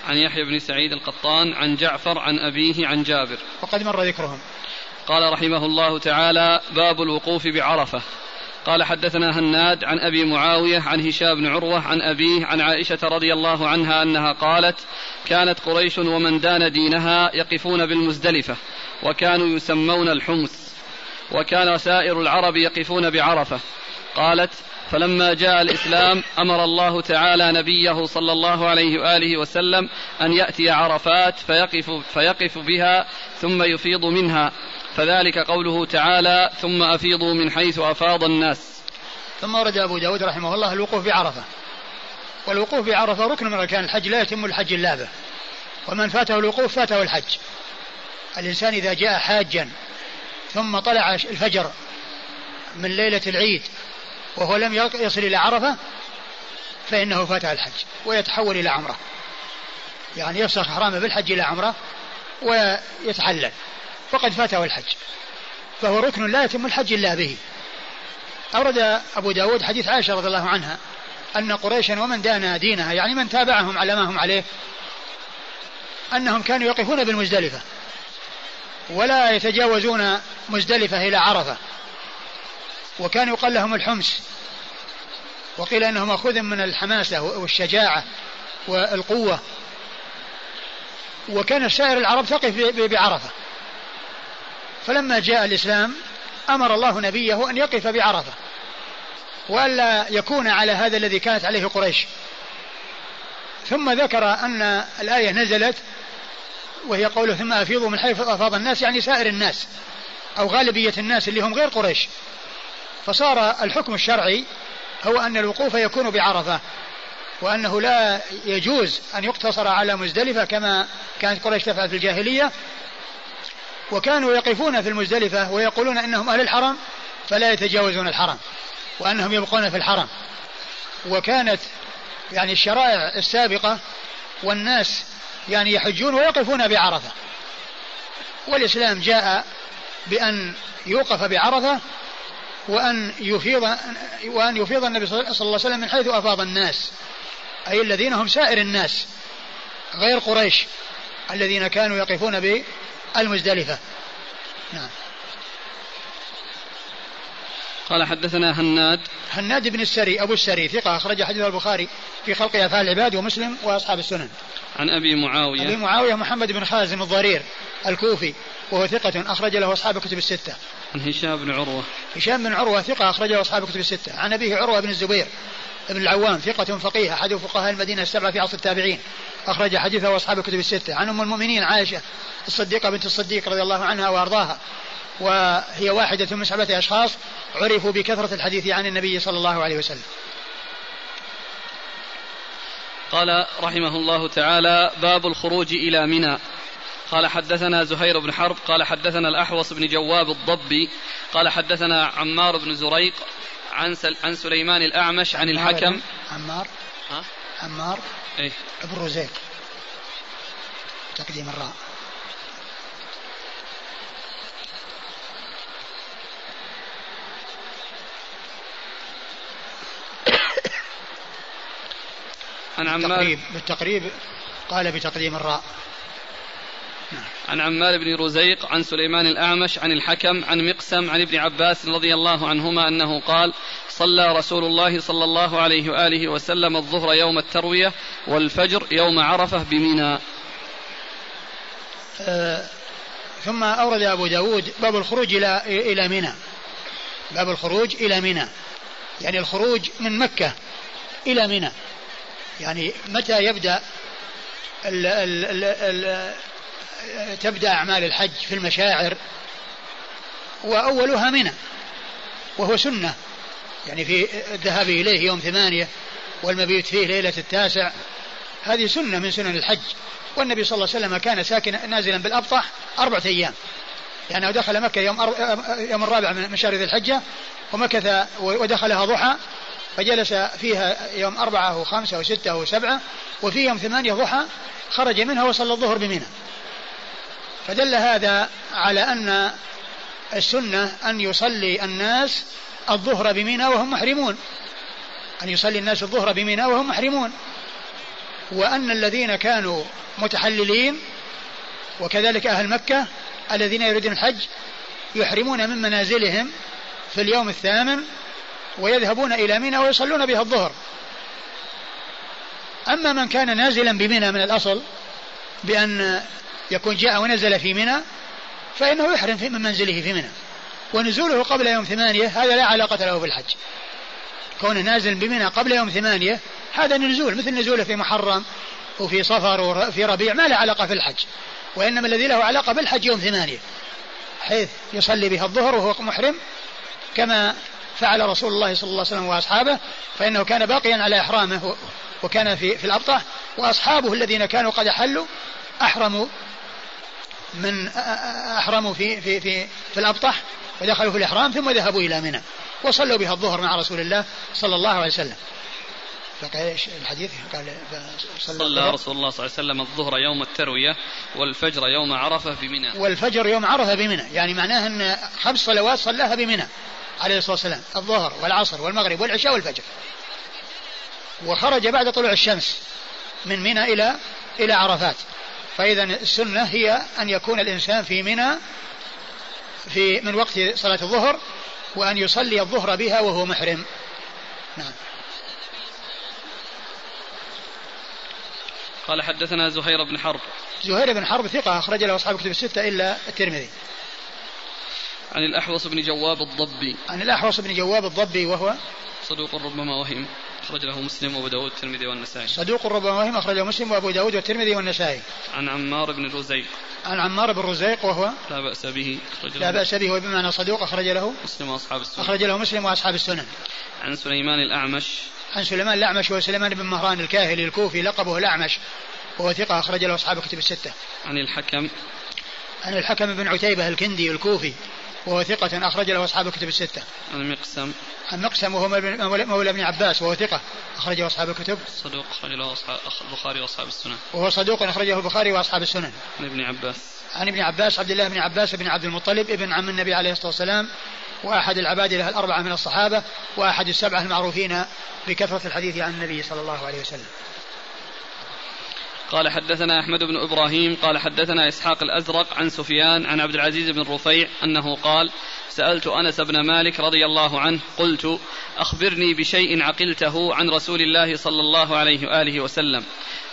عن يحيى بن سعيد القطان عن جعفر عن أبيه عن جابر. وقد مر ذكرهم. قال رحمه الله تعالى باب الوقوف بعرفة. قال حدثنا هناد عن أبي معاوية عن هشام بن عروة عن أبيه عن عائشة رضي الله عنها أنها قالت كانت قريش ومن دان دينها يقفون بالمزدلفة وكانوا يسمون الحمص. وكان سائر العرب يقفون بعرفة. قالت فلما جاء الإسلام أمر الله تعالى نبيه صلى الله عليه وآله وسلم أن يأتي عرفات فيقف فيقف بها ثم يفيض منها. فذلك قوله تعالى ثم أفيضوا من حيث أفاض الناس. ثم ورد أبو داود رحمه الله الوقوف بعرفة. والوقوف بعرفة ركن من أركان الحج لا يتم الحج إلا به. ومن فاته الوقوف فاته الحج. الإنسان إذا جاء حاجا ثم طلع الفجر من ليلة العيد وهو لم يصل إلى عرفة فإنه فاتح الحج ويتحول إلى عمرة. يعني يفسخ حرامه بالحج إلى عمرة ويتحلل. فقد فاته الحج فهو ركن لا يتم الحج إلا به. أورد أبو داود حديث عائشة رضي الله عنها أن قريشا ومن دان دينها يعني من تابعهم على ما هم عليه أنهم كانوا يقفون بالمزدلفة. ولا يتجاوزون مزدلفة إلى عرفة. وكان يقال لهم الحمس وقيل انه ماخوذ من الحماسة والشجاعة والقوة. وكان سائر العرب تقف بعرفة. فلما جاء الإسلام أمر الله نبيه أن يقف بعرفة. وألا يكون على هذا الذي كانت عليه قريش. ثم ذكر أن الآية نزلت وهي قوله ثم أفيضوا من حيث أفاض الناس يعني سائر الناس أو غالبية الناس اللي هم غير قريش. فصار الحكم الشرعي هو أن الوقوف يكون بعرفة وأنه لا يجوز أن يقتصر على مزدلفة كما كانت قريش تفعل في الجاهلية. وكانوا يقفون في المزدلفة ويقولون إنهم أهل الحرم فلا يتجاوزون الحرم وأنهم يبقون في الحرم. وكانت يعني الشرائع السابقة والناس يعني يحجون ويقفون بعرفة. والإسلام جاء بأن يوقف بعرفة وأن يفيض وأن يفيض النبي صلى الله عليه وسلم من حيث أفاض الناس. أي الذين هم سائر الناس غير قريش الذين كانوا يقفون بالمزدلفة. نعم. قال حدثنا هناد هناد بن السري أبو السري ثقة أخرج حديث البخاري في خلق أفعال العباد ومسلم وأصحاب السنن عن أبي معاوية أبي معاوية محمد بن خازم الضرير الكوفي وهو ثقة أخرج له أصحاب الكتب الستة. عن هشام بن عروة. هشام بن عروة ثقة أخرج له أصحاب الكتب الستة. عن أبيه عروة بن الزبير بن العوام ثقة فقيه أحد فقهاء المدينة السبعة في عصر التابعين. أخرج حديثه أصحاب الكتب الستة. عن أم المؤمنين عائشة الصديقة بنت الصديق رضي الله عنها وأرضاها. وهي واحدة من سبعة أشخاص عرفوا بكثرة الحديث عن النبي صلى الله عليه وسلم. قال رحمه الله تعالى باب الخروج إلى منى. قال حدثنا زهير بن حرب قال حدثنا الأحوص بن جواب الضبي قال حدثنا عمار بن زريق عن عن سليمان الأعمش عن الحكم. عمار؟ ها؟ عمار إيه. ابن رزيق. تقديم الراء. عن عمار بالتقريب, بالتقريب قال بتقديم الراء. عن عمار بن رزيق عن سليمان الأعمش عن الحكم عن مقسم عن ابن عباس رضي الله عنهما أنه قال صلى رسول الله صلى الله عليه وآله وسلم الظهر يوم التروية والفجر يوم عرفة بمنى آه ثم أورد أبو داود باب الخروج إلى إلى منى باب الخروج إلى منى يعني الخروج من مكة إلى منى يعني متى يبدأ ال ال ال ال تبدأ أعمال الحج في المشاعر؟ وأولها منى وهو سنة. يعني في الذهاب إليه يوم ثمانية والمبيت فيه ليلة التاسع هذه سنة من سنن الحج. والنبي صلى الله عليه وسلم كان ساكنا نازلا بالأبطح أربعة أيام. يعني دخل مكة يوم, أر... يوم الرابع من شهر ذي الحجة ومكث ودخلها ضحى فجلس فيها يوم أربعة وخمسة وستة وسبعة وفي يوم ثمانية ضحى خرج منها وصلى الظهر بمنى. فدل هذا على أن السنة أن يصلي الناس الظهر بمنى وهم محرمون. أن يصلي الناس الظهر بمنى وهم محرمون. وأن الذين كانوا متحللين وكذلك أهل مكة الذين يريدون الحج يحرمون من منازلهم في اليوم الثامن ويذهبون إلى منى ويصلون بها الظهر. أما من كان نازلا بمنى من الأصل بأن يكون جاء ونزل في منى فإنه يحرم من منزله في منى. ونزوله قبل يوم ثمانية هذا لا علاقة له بالحج كونه نازل بمنى قبل يوم ثمانية هذا نزول مثل نزوله في محرم وفي صفر وفي ربيع ما له علاقة في الحج. وإنما الذي له علاقة بالحج يوم ثمانية حيث يصلي بها الظهر وهو محرم كما فعل رسول الله صلى الله عليه وسلم وأصحابه فإنه كان باقيا على إحرامه وكان في, في الأبطح وأصحابه الذين كانوا قد أحلوا أحرموا من أحرموا في في في في الأبطح ودخلوا في الإحرام ثم ذهبوا إلى منى وصلوا بها الظهر مع رسول الله صلى الله عليه وسلم. فقال إيش الحديث؟ قال صلى, صلى رسول الله صلى الله عليه وسلم الظهر يوم التروية والفجر يوم عرفة بمنى والفجر يوم عرفة بمنى يعني معناه أن خمس صلوات صلاها بمنى. عليه الصلاة والسلام الظهر والعصر والمغرب والعشاء والفجر. وخرج بعد طلوع الشمس من منى إلى إلى عرفات. فإذا السنة هي أن يكون الإنسان في منى في من وقت صلاة الظهر وأن يصلي الظهر بها وهو محرم. نعم. قال حدثنا زهير بن حرب. زهير بن حرب ثقة أخرج له أصحاب كتب الستة إلا الترمذي. عن الأحوص بن جواب الضبي. عن الأحوص بن جواب الضبي وهو صدوق ربما وهم أخرج له مسلم وأبو داود والترمذي والنسائي. صدوق ربما وهم أخرجه مسلم وأبو داود والترمذي والنسائي. عن عمار بن رزيق عن عمار بن رزيق وهو لا بأس به لا بأس به وبمعنى صدوق أخرج له مسلم وأصحاب السنن. أخرج له مسلم وأصحاب السنن. عن سليمان الأعمش. عن سليمان الأعمش وهو سليمان بن مهران الكاهلي الكوفي لقبه الأعمش وهو ثقة أخرج له أصحاب كتب الستة. عن الحكم. عن الحكم بن عتيبة الكندي الكوفي. وهو ثقة أخرج له أصحاب الكتب الستة. عن مقسم. عن مقسم وهو مولى ابن عباس وهو ثقة أخرجه أصحاب الكتب. صدوق أخرج له أصحاب البخاري وأصحاب السنن. وهو صدوق أخرجه البخاري وأصحاب السنن. عن ابن عباس. عن ابن عباس عبد الله بن عباس بن عبد المطلب ابن عم النبي عليه الصلاة والسلام وأحد العباد له الأربعة من الصحابة وأحد السبعة المعروفين بكثرة الحديث عن النبي صلى الله عليه وسلم. قال حدثنا أحمد بن إبراهيم قال حدثنا إسحاق الأزرق عن سفيان عن عبد العزيز بن رفيع أنه قال سألت أنس بن مالك رضي الله عنه قلت أخبرني بشيء عقلته عن رسول الله صلى الله عليه وآله وسلم.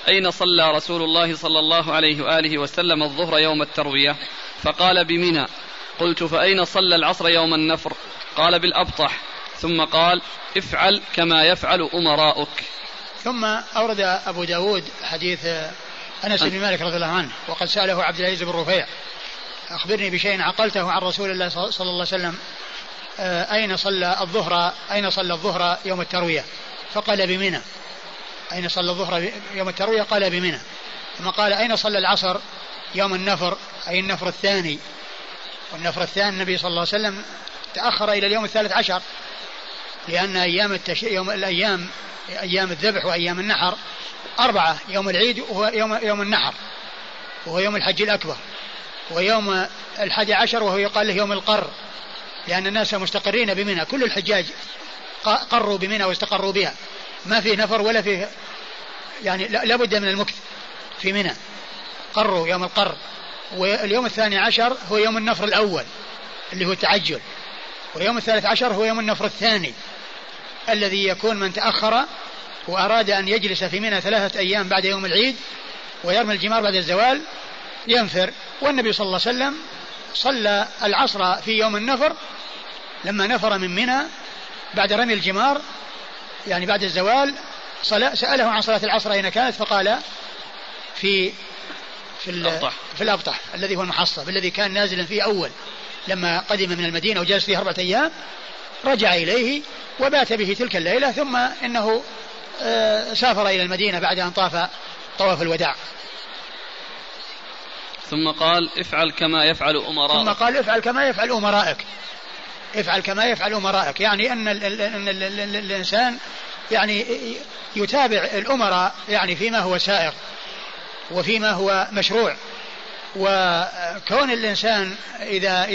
أين صلى رسول الله صلى الله عليه وآله وسلم الظهر يوم التروية؟ فقال بمنى. قلت فأين صلى العصر يوم النفر؟ قال بالأبطح. ثم قال افعل كما يفعل أمراؤك. ثم أورد أبو داود حديث أنس بن مالك رضي الله عنه وقد سأله عبد العزيز بن رفيع أخبرني بشيء عقلته عن رسول الله صلى الله عليه وسلم آه، أين صلى الظهر أين صلى الظهر يوم التروية؟ فقال بمنى. أين صلى الظهر يوم التروية؟ قال بمنى. ثم قال أين صلى العصر يوم النفر؟ أي النفر الثاني. والنفر الثاني النبي صلى الله عليه وسلم تأخر إلى اليوم الثالث عشر. لأن أيام التش... يوم الأيام أيام الذبح وأيام النحر أربعة يوم العيد وهو يوم يوم النحر وهو يوم الحج الأكبر ويوم الحادي عشر وهو يقال له يوم القر لأن الناس مستقرين بمنى كل الحجاج قروا بمنى واستقروا بها ما فيه نفر ولا فيه يعني لابد من المكث في منى. قروا يوم القر واليوم الثاني عشر هو يوم النفر الأول اللي هو التعجل. واليوم الثالث عشر هو يوم النفر الثاني الذي يكون من تأخر وأراد أن يجلس في منى ثلاثة أيام بعد يوم العيد ويرمي الجمار بعد الزوال ينفر. والنبي صلى الله عليه وسلم صلى العصر في يوم النفر لما نفر من منى بعد رمي الجمار يعني بعد الزوال سأله عن صلاة العصر أين كانت فقال في في الأبطح. في الأبطح الذي هو المحصب الذي كان نازلا فيه أول. لما قدم من المدينة وجلس فيه أربعة أيام رجع إليه وبات به تلك الليلة ثم إنه آه، سافر إلى المدينة بعد أن طاف طواف الوداع. ثم قال افعل كما يفعل أمراءك. ثم قال افعل كما يفعل أمراءك افعل كما يفعل أمراءك يعني أن, ال ال أن ال ال الإنسان يعني يتابع الأمراء يعني فيما هو سائغ وفيما هو مشروع. وكون الإنسان إذا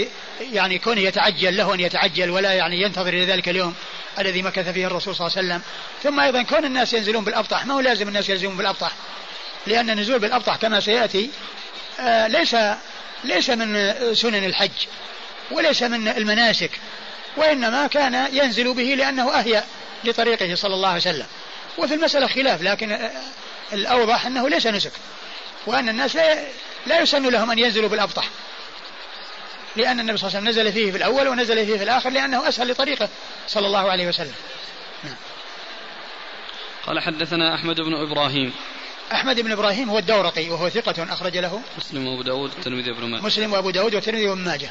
يعني كونه يتعجل له أن يتعجل ولا يعني ينتظر إلى ذلك اليوم الذي مكث فيه الرسول صلى الله عليه وسلم. ثم أيضا كون الناس ينزلون بالأبطح ما هو لازم الناس ينزلون بالأبطح؟ لأن النزول بالأبطح كما سيأتي آه، ليس ليس من سنن الحج وليس من المناسك وإنما كان ينزل به لأنه أهيأ لطريقه صلى الله عليه وسلم. وفي المسألة خلاف لكن آه، الأوضح أنه ليس نسك. وأن الناس لا يسن لهم أن ينزلوا بالأبطح. لأن النبي صلى الله عليه وسلم نزل فيه في الأول ونزل فيه في الآخر لأنه أسهل لطريقه صلى الله عليه وسلم. نعم. قال حدثنا أحمد بن إبراهيم. أحمد بن إبراهيم هو الدورقي وهو ثقة أخرج له مسلم وأبو داود والترمذي وابن ماجه. مسلم وأبو داود والترمذي وابن ماجه.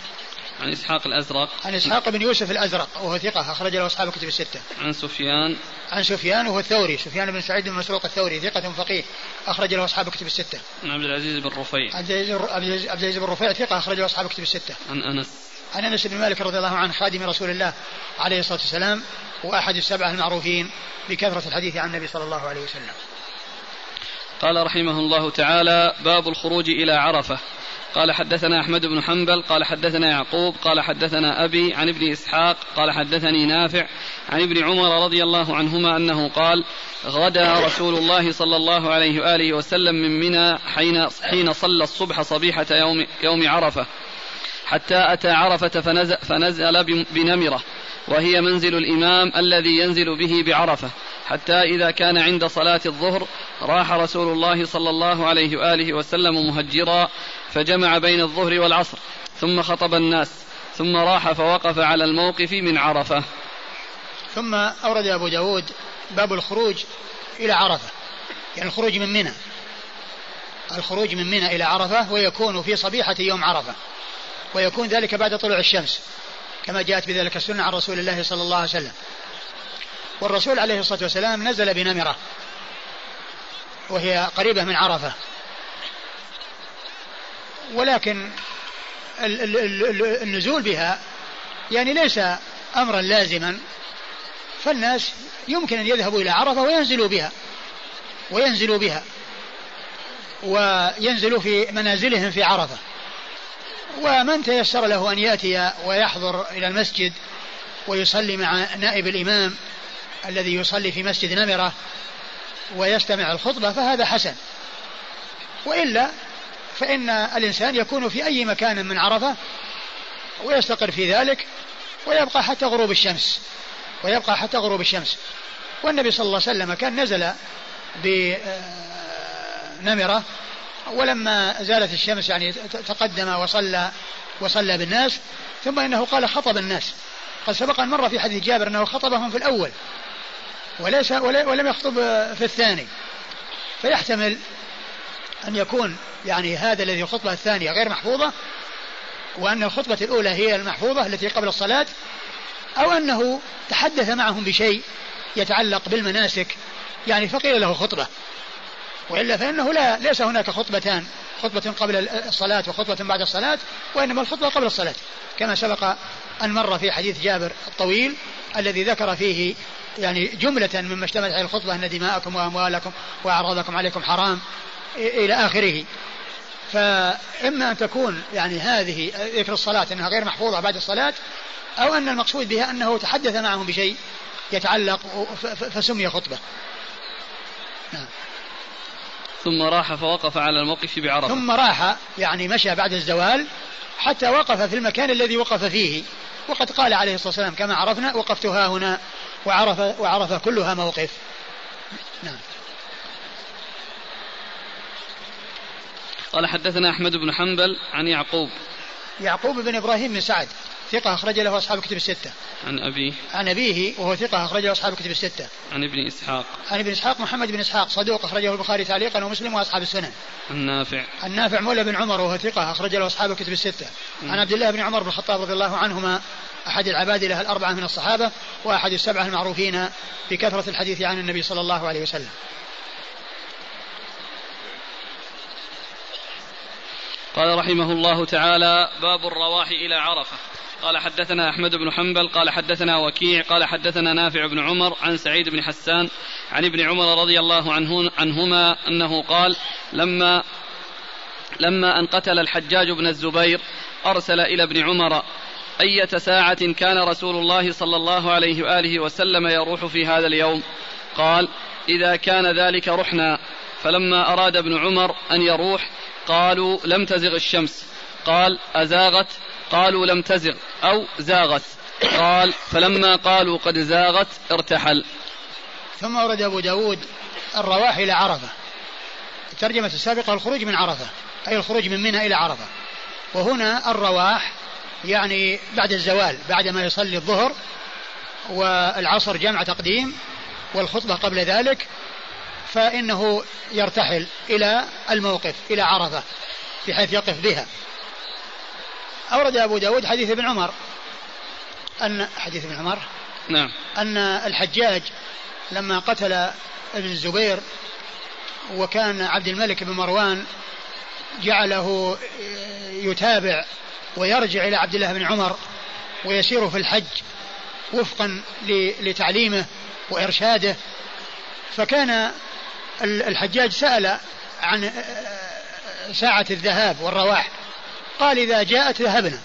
عن إسحاق الأزرق. عن إسحاق بن يوسف الأزرق وهو ثقة أخرج له أصحاب الكتب الستة. عن سفيان. عن سفيان وهو الثوري سفيان بن سعيد بن مسروق الثوري ثقة فقيه أخرج له أصحاب الكتب الستة. عن عبد العزيز بن رفيع. عبد العزيز بن رفيع ثقة أخرج له أصحاب الكتب الستة. عن أنس. عن أنس بن مالك رضي الله عنه خادم رسول الله عليه الصلاة والسلام وأحد السبعة المعروفين بكثرة الحديث عن النبي صلى الله عليه وسلم. قال رحمه الله تعالى باب الخروج إلى عرفة. قال حدثنا أحمد بن حنبل قال حدثنا يعقوب قال حدثنا أبي عن ابن إسحاق قال حدثني نافع عن ابن عمر رضي الله عنهما أنه قال غدا رسول الله صلى الله عليه وآله وسلم من منى حين, حين صلى الصبح صبيحة يوم, يوم عرفة. حتى أتى عرفة فنزل, فنزل بنمرة وهي منزل الإمام الذي ينزل به بعرفة. حتى إذا كان عند صلاة الظهر راح رسول الله صلى الله عليه وآله وسلم مهجرا فجمع بين الظهر والعصر ثم خطب الناس ثم راح فوقف على الموقف من عرفة. ثم أورد أبو داود باب الخروج إلى عرفة. يعني الخروج من منى. الخروج من منى إلى عرفة ويكون في صبيحة يوم عرفة. ويكون ذلك بعد طلوع الشمس كما جاءت بذلك السنة عن رسول الله صلى الله عليه وسلم. والرسول عليه الصلاة والسلام نزل بنمرة وهي قريبة من عرفة. ولكن النزول بها يعني ليس أمرا لازما فالناس يمكن أن يذهبوا إلى عرفة وينزلوا بها وينزلوا بها وينزلوا في منازلهم في عرفة. ومن تيسر له أن يأتي ويحضر إلى المسجد ويصلي مع نائب الإمام الذي يصلي في مسجد نمرة ويستمع الخطبة فهذا حسن. وإلا فإن الإنسان يكون في أي مكان من عرفة ويستقر في ذلك ويبقى حتى غروب الشمس ويبقى حتى غروب الشمس. والنبي صلى الله عليه وسلم كان نزل بنمرة ولما زالت الشمس يعني تقدم وصلى وصلى بالناس ثم إنه قال خطب الناس. قد سبق أن مر في حديث جابر أنه خطبهم في الأول وليس ولم يخطب في الثاني. فيحتمل أن يكون يعني هذا الذي الخطبة الثانية غير محفوظة وأن الخطبة الأولى هي المحفوظة التي قبل الصلاة أو أنه تحدث معهم بشيء يتعلق بالمناسك يعني فقيل له خطبة. وإلا فإنه لا ليس هناك خطبتان خطبة قبل الصلاة وخطبة بعد الصلاة وإنما الخطبة قبل الصلاة. كما سبق أن مر في حديث جابر الطويل الذي ذكر فيه يعني جملة مما اشتملت عليه الخطبة أن دماءكم وأموالكم وأعراضكم عليكم حرام إلى آخره. فإما أن تكون يعني هذه ذكر الصلاة أنها غير محفوظة بعد الصلاة أو أن المقصود بها أنه تحدث معهم بشيء يتعلق فسمي خطبة. نعم. ثم راح فوقف على الموقف بعرفة. ثم راح يعني مشى بعد الزوال حتى وقف في المكان الذي وقف فيه. وقد قال عليه الصلاة والسلام كما عرفنا وقفت ها هنا وعرف, وعرف كلها موقف. نعم. قال حدثنا أحمد بن حنبل عن يعقوب. يعقوب بن إبراهيم بن سعد. ثقة أخرج له أصحاب الكتب الستة. عن أبيه. عن أبيه وهو ثقة أخرج له أصحاب الكتب الستة. عن ابن إسحاق. عن ابن إسحاق محمد بن إسحاق صدوق أخرجه البخاري تعليقا ومسلم وأصحاب السنن. عن نافع. عن نافع مولى بن عمر وهو ثقة أخرج له أصحاب الكتب الستة. عن عبد الله بن عمر بن الخطاب رضي الله عنهما أحد العباد له الأربعة من الصحابة وأحد السبعة المعروفين بكثرة الحديث عن النبي صلى الله عليه وسلم. قال رحمه الله تعالى باب الرواح إلى عرفة قال حدثنا أحمد بن حنبل قال حدثنا وكيع قال حدثنا نافع بن عمر عن سعيد بن حسان عن ابن عمر رضي الله عنه عنهما أنه قال لما لما أن قتل الحجاج بن الزبير أرسل إلى ابن عمر أية ساعة كان رسول الله صلى الله عليه وآله وسلم يروح في هذا اليوم؟ قال إذا كان ذلك رحنا. فلما أراد ابن عمر أن يروح قالوا لم تزغ الشمس. قال أزاغت قالوا لم تزغ أو زاغت. قال فلما قالوا قد زاغت ارتحل. ثم ورد أبو داود الرواح إلى عرفة. الترجمة السابقة الخروج من عرفة أي الخروج من منى إلى عرفة. وهنا الرواح يعني بعد الزوال بعد ما يصلي الظهر والعصر جمع تقديم والخطبة قبل ذلك فإنه يرتحل إلى الموقف إلى عرفة بحيث يقف بها. أورد أبو داود حديث ابن عمر. أن حديث ابن عمر. نعم. أن الحجاج لما قتل ابن الزبير وكان عبد الملك بن مروان جعله يتابع ويرجع إلى عبد الله بن عمر ويسير في الحج وفقا لتعليمه وإرشاده. فكان الحجاج سأل عن ساعة الذهاب والرواح. قال إذا جاءت ذهبنا.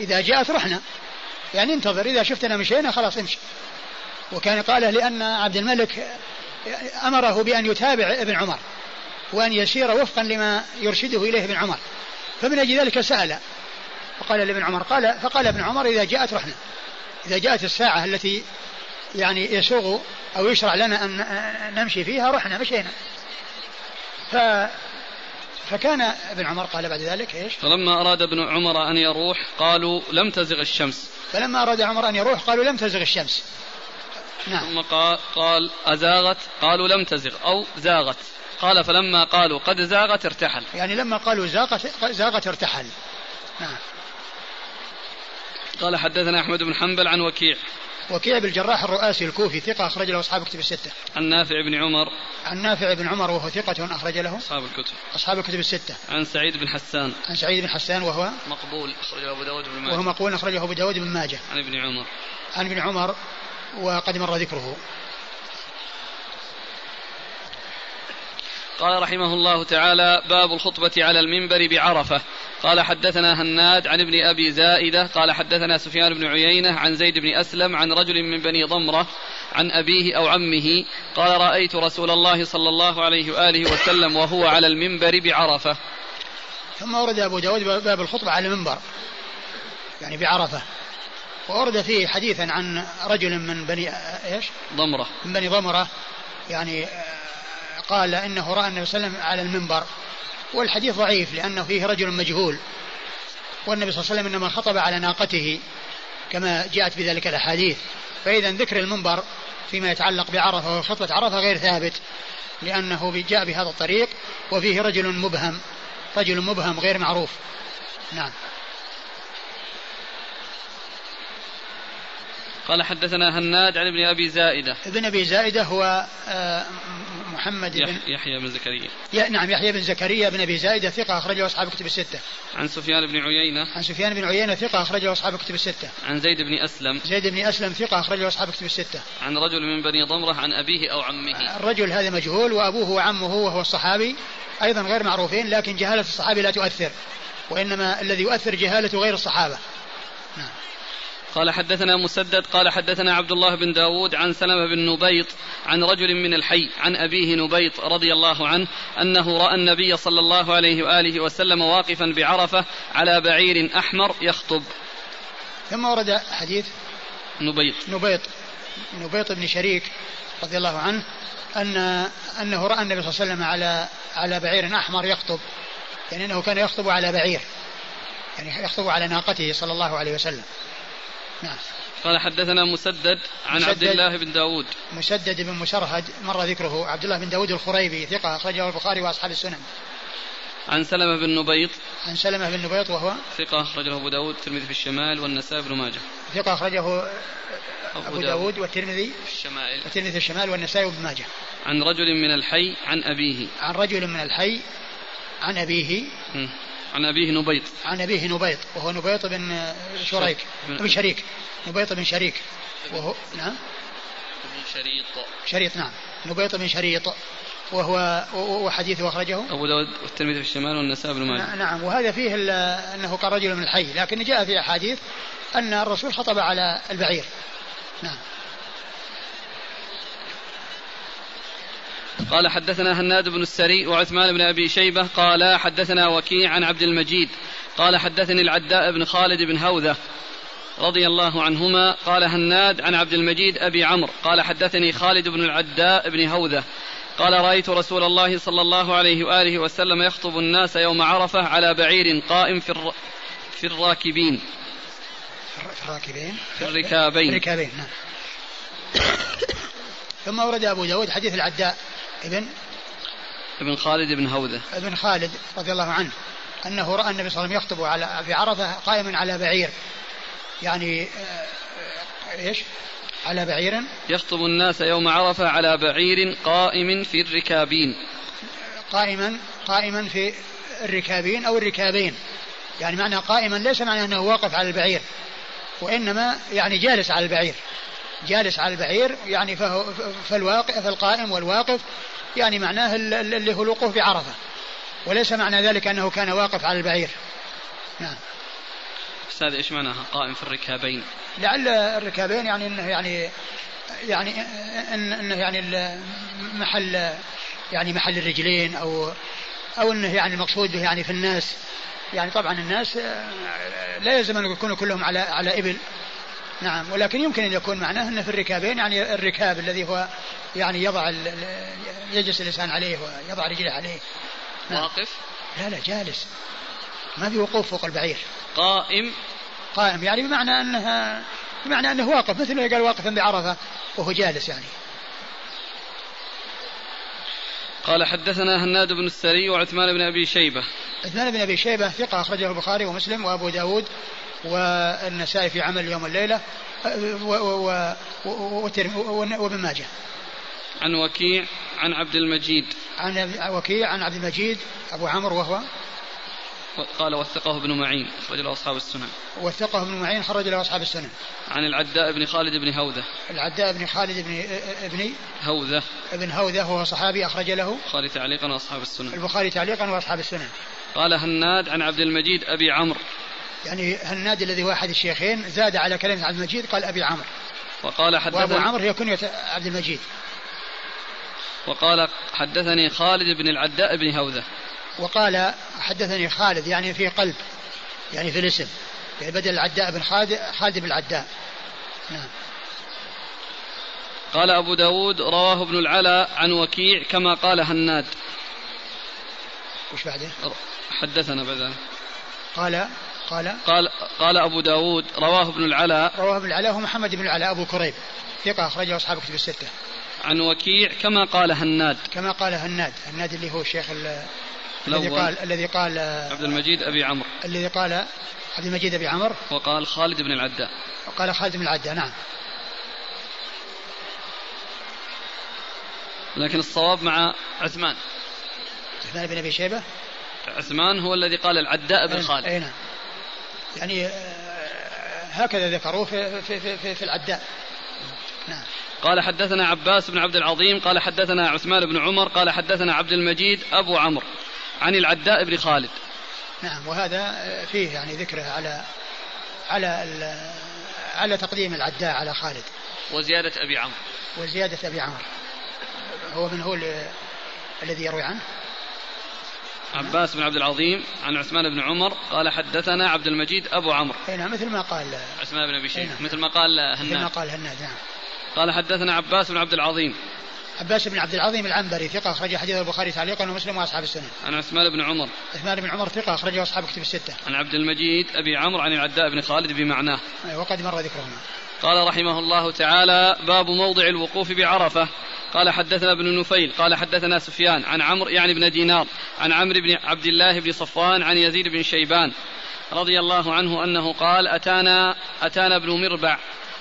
إذا جاءت رحنا. يعني انتظر إذا شفتنا مشينا خلاص امشي. وكان قاله لأن عبد الملك أمره بأن يتابع ابن عمر وأن يسير وفقا لما يرشده إليه ابن عمر. فمن أجل ذلك سأل. فقال لابن عمر قال فقال ابن عمر إذا جاءت رحنا. إذا جاءت الساعة التي يعني يسوغ أو يشرع لنا أن نمشي فيها رحنا مشينا. ف فكان ابن عمر قال بعد ذلك إيش؟ فلما أراد ابن عمر أن يروح قالوا لم تزغ الشمس. فلما أراد عمر أن يروح قالوا لم تزغ الشمس. نعم. ثم قال, قال أزاغت قالوا لم تزغ أو زاغت. قال فلما قالوا قد زاغت ارتحل. يعني لما قالوا زاغت زاغت ارتحل. نعم. قال حدثنا أحمد بن حنبل عن وكيع وكيع بن الجراح الرؤاسي الكوفي ثقة أخرج له أصحاب الكتب الستة. عن نافع بن عمر. عن نافع بن عمر وهو ثقة أخرج له أصحاب الكتب. أصحاب الكتب الستة. عن سعيد بن حسان. عن سعيد بن حسان وهو مقبول أخرجه أبو داود بن ماجه. وهو مقبول أخرجه أبو داود بن ماجه. عن ابن عمر. عن ابن عمر وقد مر ذكره. قال رحمه الله تعالى باب الخطبة على المنبر بعرفة قال حدثنا هناد عن ابن أبي زائدة قال حدثنا سفيان بن عيينة عن زيد بن أسلم عن رجل من بني ضمرة عن أبيه أو عمه قال رأيت رسول الله صلى الله عليه وآله وسلم وهو على المنبر بعرفة. ثم ورد أبو داود باب الخطبة على المنبر يعني بعرفة. وورد فيه حديثا عن رجل من بني إيش؟ ضمرة. من بني ضمرة يعني قال إنه رأى النبي صلى الله عليه وسلم على المنبر. والحديث ضعيف لأنه فيه رجل مجهول. والنبي صلى الله عليه وسلم إنما خطب على ناقته كما جاءت بذلك الأحاديث. فإذا ذكر المنبر فيما يتعلق بعرفة وخطبه عرفة غير ثابت لأنه جاء بهذا الطريق وفيه رجل مبهم رجل مبهم غير معروف. نعم. قال حدثنا هناد عن ابن أبي زائدة. ابن أبي زائدة هو محمد بن يحيى بن زكريا. نعم يحيى بن زكريا بن أبي زائده ثقة أخرجه أصحاب كتب الستة. عن سفيان بن عيينة. عن سفيان بن عيينة ثقة أخرجه أصحاب كتب الستة. عن زيد بن أسلم. زيد بن أسلم ثقة أخرجه أصحاب كتب الستة. عن رجل من بني ضمرة عن أبيه أو عمه. الرجل هذا مجهول وأبوه وعمه وهو الصحابي أيضا غير معروفين لكن جهالة الصحابي لا تؤثر وإنما الذي يؤثر جهالة غير الصحابة. قال حدثنا مسدد قال حدثنا عبد الله بن داود عن سلمة بن نبيط عن رجل من الحي عن أبيه نبيط رضي الله عنه أنه رأى النبي صلى الله عليه وآله وسلم واقفا بعرفة على بعير أحمر يخطب. ثم ورد حديث نبيط. نبيط نبيط بن شريك رضي الله عنه أن أنه رأى النبي صلى الله عليه وسلم على على بعير أحمر يخطب يعني أنه كان يخطب على بعير يعني يخطب على ناقته صلى الله عليه وسلم. نعم. قال حدثنا مسدد عن مسدد عبد الله بن داود. مسدد بن مسرهد مر ذكره عبد الله بن داود الخريبي ثقة أخرجه البخاري وأصحاب السنن. عن سلمة بن نبيط. عن سلمة بن نبيط وهو؟ ثقة أخرجه أبو داود الترمذي في الشمال والنسائي بن ماجه. ثقة أخرجه أبو داود والترمذي في الشمال والترمذي في الشمال والنسائي بن ماجه. عن رجل من الحي عن أبيه. عن رجل من الحي عن أبيه. عن أبيه نبيط. عن أبيه نبيط وهو نبيط بن شريك بن شريك. نبيط بن شريك. وهو نعم؟ بن شريط. شريط نعم. نبيط بن شريط. وهو وحديثه أخرجه؟ أبو داود والترمذي في الشمال والنسائي بن ماجه. نعم. وهذا فيه أنه كان رجل من الحي لكن جاء في أحاديث أن الرسول خطب على البعير. نعم. قال حدثنا هناد بن السري وعثمان بن أبي شيبة قال حدثنا وكيع عن عبد المجيد قال حدثني العداء بن خالد بن هوذة رضي الله عنهما قال هناد عن عبد المجيد أبي عمرو قال حدثني خالد بن العداء بن هوذة قال رأيت رسول الله صلى الله عليه وآله وسلم يخطب الناس يوم عرفة على بعير قائم في الر... في الراكبين. في الراكبين؟ في الركابين. الركابين نعم. ثم ورد أبو داود حديث العداء. ابن ابن خالد بن هوذة ابن خالد رضي الله عنه أنه رأى النبي صلى الله عليه وسلم يخطب على في عرفة قائما على بعير. يعني آه، إيش؟ على بعير. يخطب الناس يوم عرفة على بعير قائم في الركابين. قائما قائما في الركابين أو الركابين. يعني معنى قائما ليس معنى أنه واقف على البعير وإنما يعني جالس على البعير. جالس على البعير يعني فهو فالواقف فالقائم والواقف يعني معناه اللي هو الوقوف بعرفة وليس معنى ذلك أنه كان واقف على البعير. نعم. أستاذ إيش معناها قائم في الركابين؟ لعل الركابين يعني أنه يعني يعني أنه يعني محل يعني محل الرجلين أو أو أنه يعني المقصود به يعني في الناس. يعني طبعا الناس لا يلزم أن يكونوا كلهم على على إبل. نعم ولكن يمكن أن يكون معناه أنه في الركابين يعني الركاب الذي هو يعني يضع يجلس الإنسان عليه ويضع رجله عليه. نعم. واقف؟ لا لا جالس. ما في وقوف فوق البعير. قائم؟ قائم يعني بمعنى أنها بمعنى أنه واقف مثل ما قال واقفا بعرفة وهو جالس يعني. قال حدثنا هناد بن السري وعثمان بن أبي شيبة. عثمان بن أبي شيبة ثقة أخرجه البخاري ومسلم وأبو داود والنسائي في عمل يوم الليلة وابن ماجه. عن وكيع عن عبد المجيد. عن وكيع عن عبد المجيد أبو عمرو وهو. قال وثقه ابن معين خرج له أصحاب السنن. وثقه ابن معين خرج له أصحاب السنن. عن العداء بن خالد بن هوذة العداء بن خالد بن ابن هوذة ابن هوذة وهو صحابي أخرج له. البخاري تعليقا وأصحاب السنن. البخاري تعليقا وأصحاب السنن. قال هناد عن عبد المجيد أبي عمرو. يعني هناد الذي هو أحد الشيخين زاد على كلمة عبد المجيد قال أبي عمرو. وقال حدثني وأبو عمرو هي كنية عبد المجيد. وقال حدثني خالد بن العداء بن هوذة. وقال حدثني خالد يعني في قلب يعني في الاسم يعني بدل العداء بن خالد خالد بن العداء. نعم. قال أبو داود رواه ابن العلا عن وكيع كما قال هناد. وش بعده؟ حدثنا بعد قال قال قال قال أبو داود رواه ابن العلاء. رواه ابن العلاء هو محمد بن العلاء أبو كريب. ثقة أخرجه أصحاب كتب الستة. عن وكيع كما قال هناد. كما قال هناد. هناد اللي هو الشيخ الذي قال الذي قال عبد المجيد أبي عمرو. الذي قال عبد المجيد أبي عمرو. وقال خالد بن العداء. وقال خالد بن العداء نعم. لكن الصواب مع عثمان. عثمان بن أبي شيبة؟ عثمان هو الذي قال العداء بن نعم، خالد. أي نعم. يعني آه، هكذا ذكروه في, في, في, في, في العداء. نعم. قال حدثنا عباس بن عبد العظيم قال حدثنا عثمان بن عمر قال حدثنا عبد المجيد أبو عمرو عن العداء بن خالد. نعم وهذا فيه يعني ذكره على على على تقديم العداء على خالد. وزيادة أبي عمرو. وزيادة أبي عمرو. هو من هو الذي يروي عنه؟ عباس بن عبد العظيم عن عثمان بن عمر قال حدثنا عبد المجيد أبو عمرو اي نعم مثل ما قال عثمان بن أبي شيبة نعم. مثل ما قال هناد مثل ما قال هناد نعم قال حدثنا عباس بن عبد العظيم عباس بن عبد العظيم العنبري ثقة أخرج حديث البخاري تعليقا ومسلم وأصحاب السنة. عن عثمان بن عمر. عثمان بن عمر ثقة أخرجه أصحاب كتب الستة. عن عبد المجيد أبي عمرو عن العداء بن خالد بمعناه. وقد مر ذكرهما. قال رحمه الله تعالى باب موضع الوقوف بعرفة قال حدثنا ابن نفيل قال حدثنا سفيان عن عمرو يعني بن دينار عن عمرو بن عبد الله بن صفوان عن يزيد بن شيبان رضي الله عنه أنه قال أتانا أتانا ابن مربع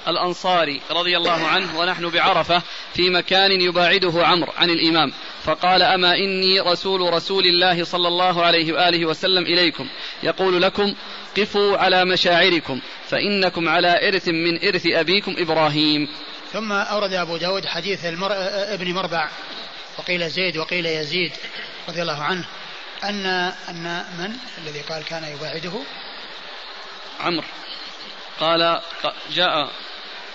الأنصاري رضي الله عنه ونحن بعرفة في مكان يباعده عمرو عن الإمام فقال أما إني رسول رسول الله صلى الله عليه وآله وسلم إليكم يقول لكم قفوا على مشاعركم فإنكم على إرث من إرث أبيكم إبراهيم. ثم أورد أبو داود حديث المر... ابن مربع وقيل زيد وقيل يزيد رضي الله عنه أن أن من الذي قال كان يباعده؟ عمرو. قال جاء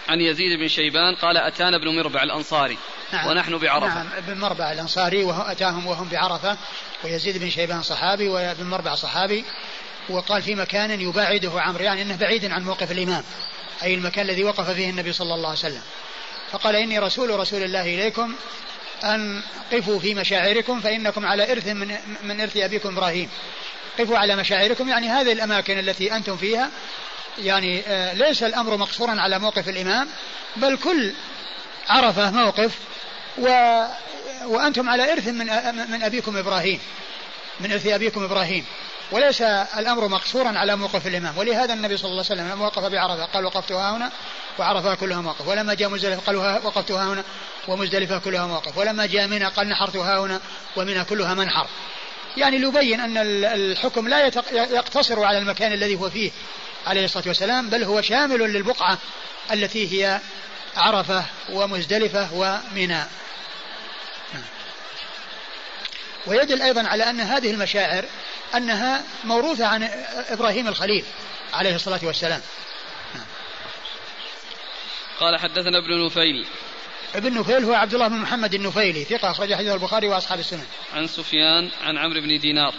عن يزيد بن شيبان قال أتانا ابن مربع الأنصاري نعم. ونحن بعرفة. نعم ابن مربع الأنصاري وهو أتاهم وهم بعرفة ويزيد بن شيبان صحابي وابن مربع صحابي وقال في مكان يباعده عمرو يعني أنه بعيد عن موقف الإمام أي المكان الذي وقف فيه النبي صلى الله عليه وسلم. فقال إني رسول رسول الله إليكم أن قفوا في مشاعركم فإنكم على إرث من, من إرث أبيكم إبراهيم. قفوا على مشاعركم يعني هذه الأماكن التي أنتم فيها يعني آه، ليس الأمر مقصورا على موقف الإمام بل كل عرفة موقف و وأنتم على إرث من من أبيكم إبراهيم من إرث أبيكم إبراهيم. وليس الأمر مقصورا على موقف الإمام. ولهذا النبي صلى الله عليه وسلم لما وقف بعرفة قال وقفت ها هنا وعرفها كلها موقف. ولما جاء مزدلفة قال وقفت ها هنا ومزدلفة كلها موقف. ولما جاء منى قال نحرت ها هنا ومنى كلها منحر. يعني ليبين أن الحكم لا يقتصر على المكان الذي هو فيه عليه الصلاة والسلام بل هو شامل للبقعة التي هي عرفة ومزدلفة ومنى. ويدل أيضا على أن هذه المشاعر أنها موروثة عن إبراهيم الخليل عليه الصلاة والسلام. قال حدثنا ابن نفيل. ابن نفيل هو عبد الله بن محمد النفيلي ثقة أخرج حديث البخاري وأصحاب السنن. عن سفيان عن عمرو بن دينار.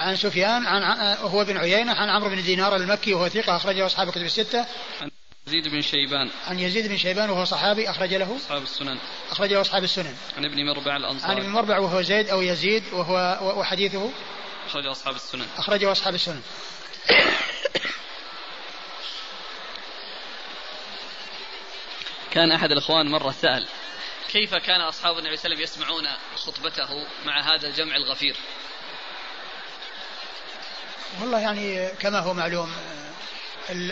عن سفيان عن هو بن عيينة عن عمرو بن دينار المكي وهو ثقة أخرجه أصحاب الكتب الستة. عن يزيد بن شيبان. عن يزيد بن شيبان وهو صحابي أخرج له. أصحاب السنن. أخرج له أصحاب السنن. عن ابن مربع الأنصاري عن ابن مربع وهو زيد أو يزيد وهو وحديثه. أخرجه أصحاب السنن. أخرجه أصحاب السنن. كان أحد الإخوان مرة سأل كيف كان أصحاب النبي صلى الله عليه وسلم يسمعون خطبته مع هذا الجمع الغفير؟ والله يعني كما هو معلوم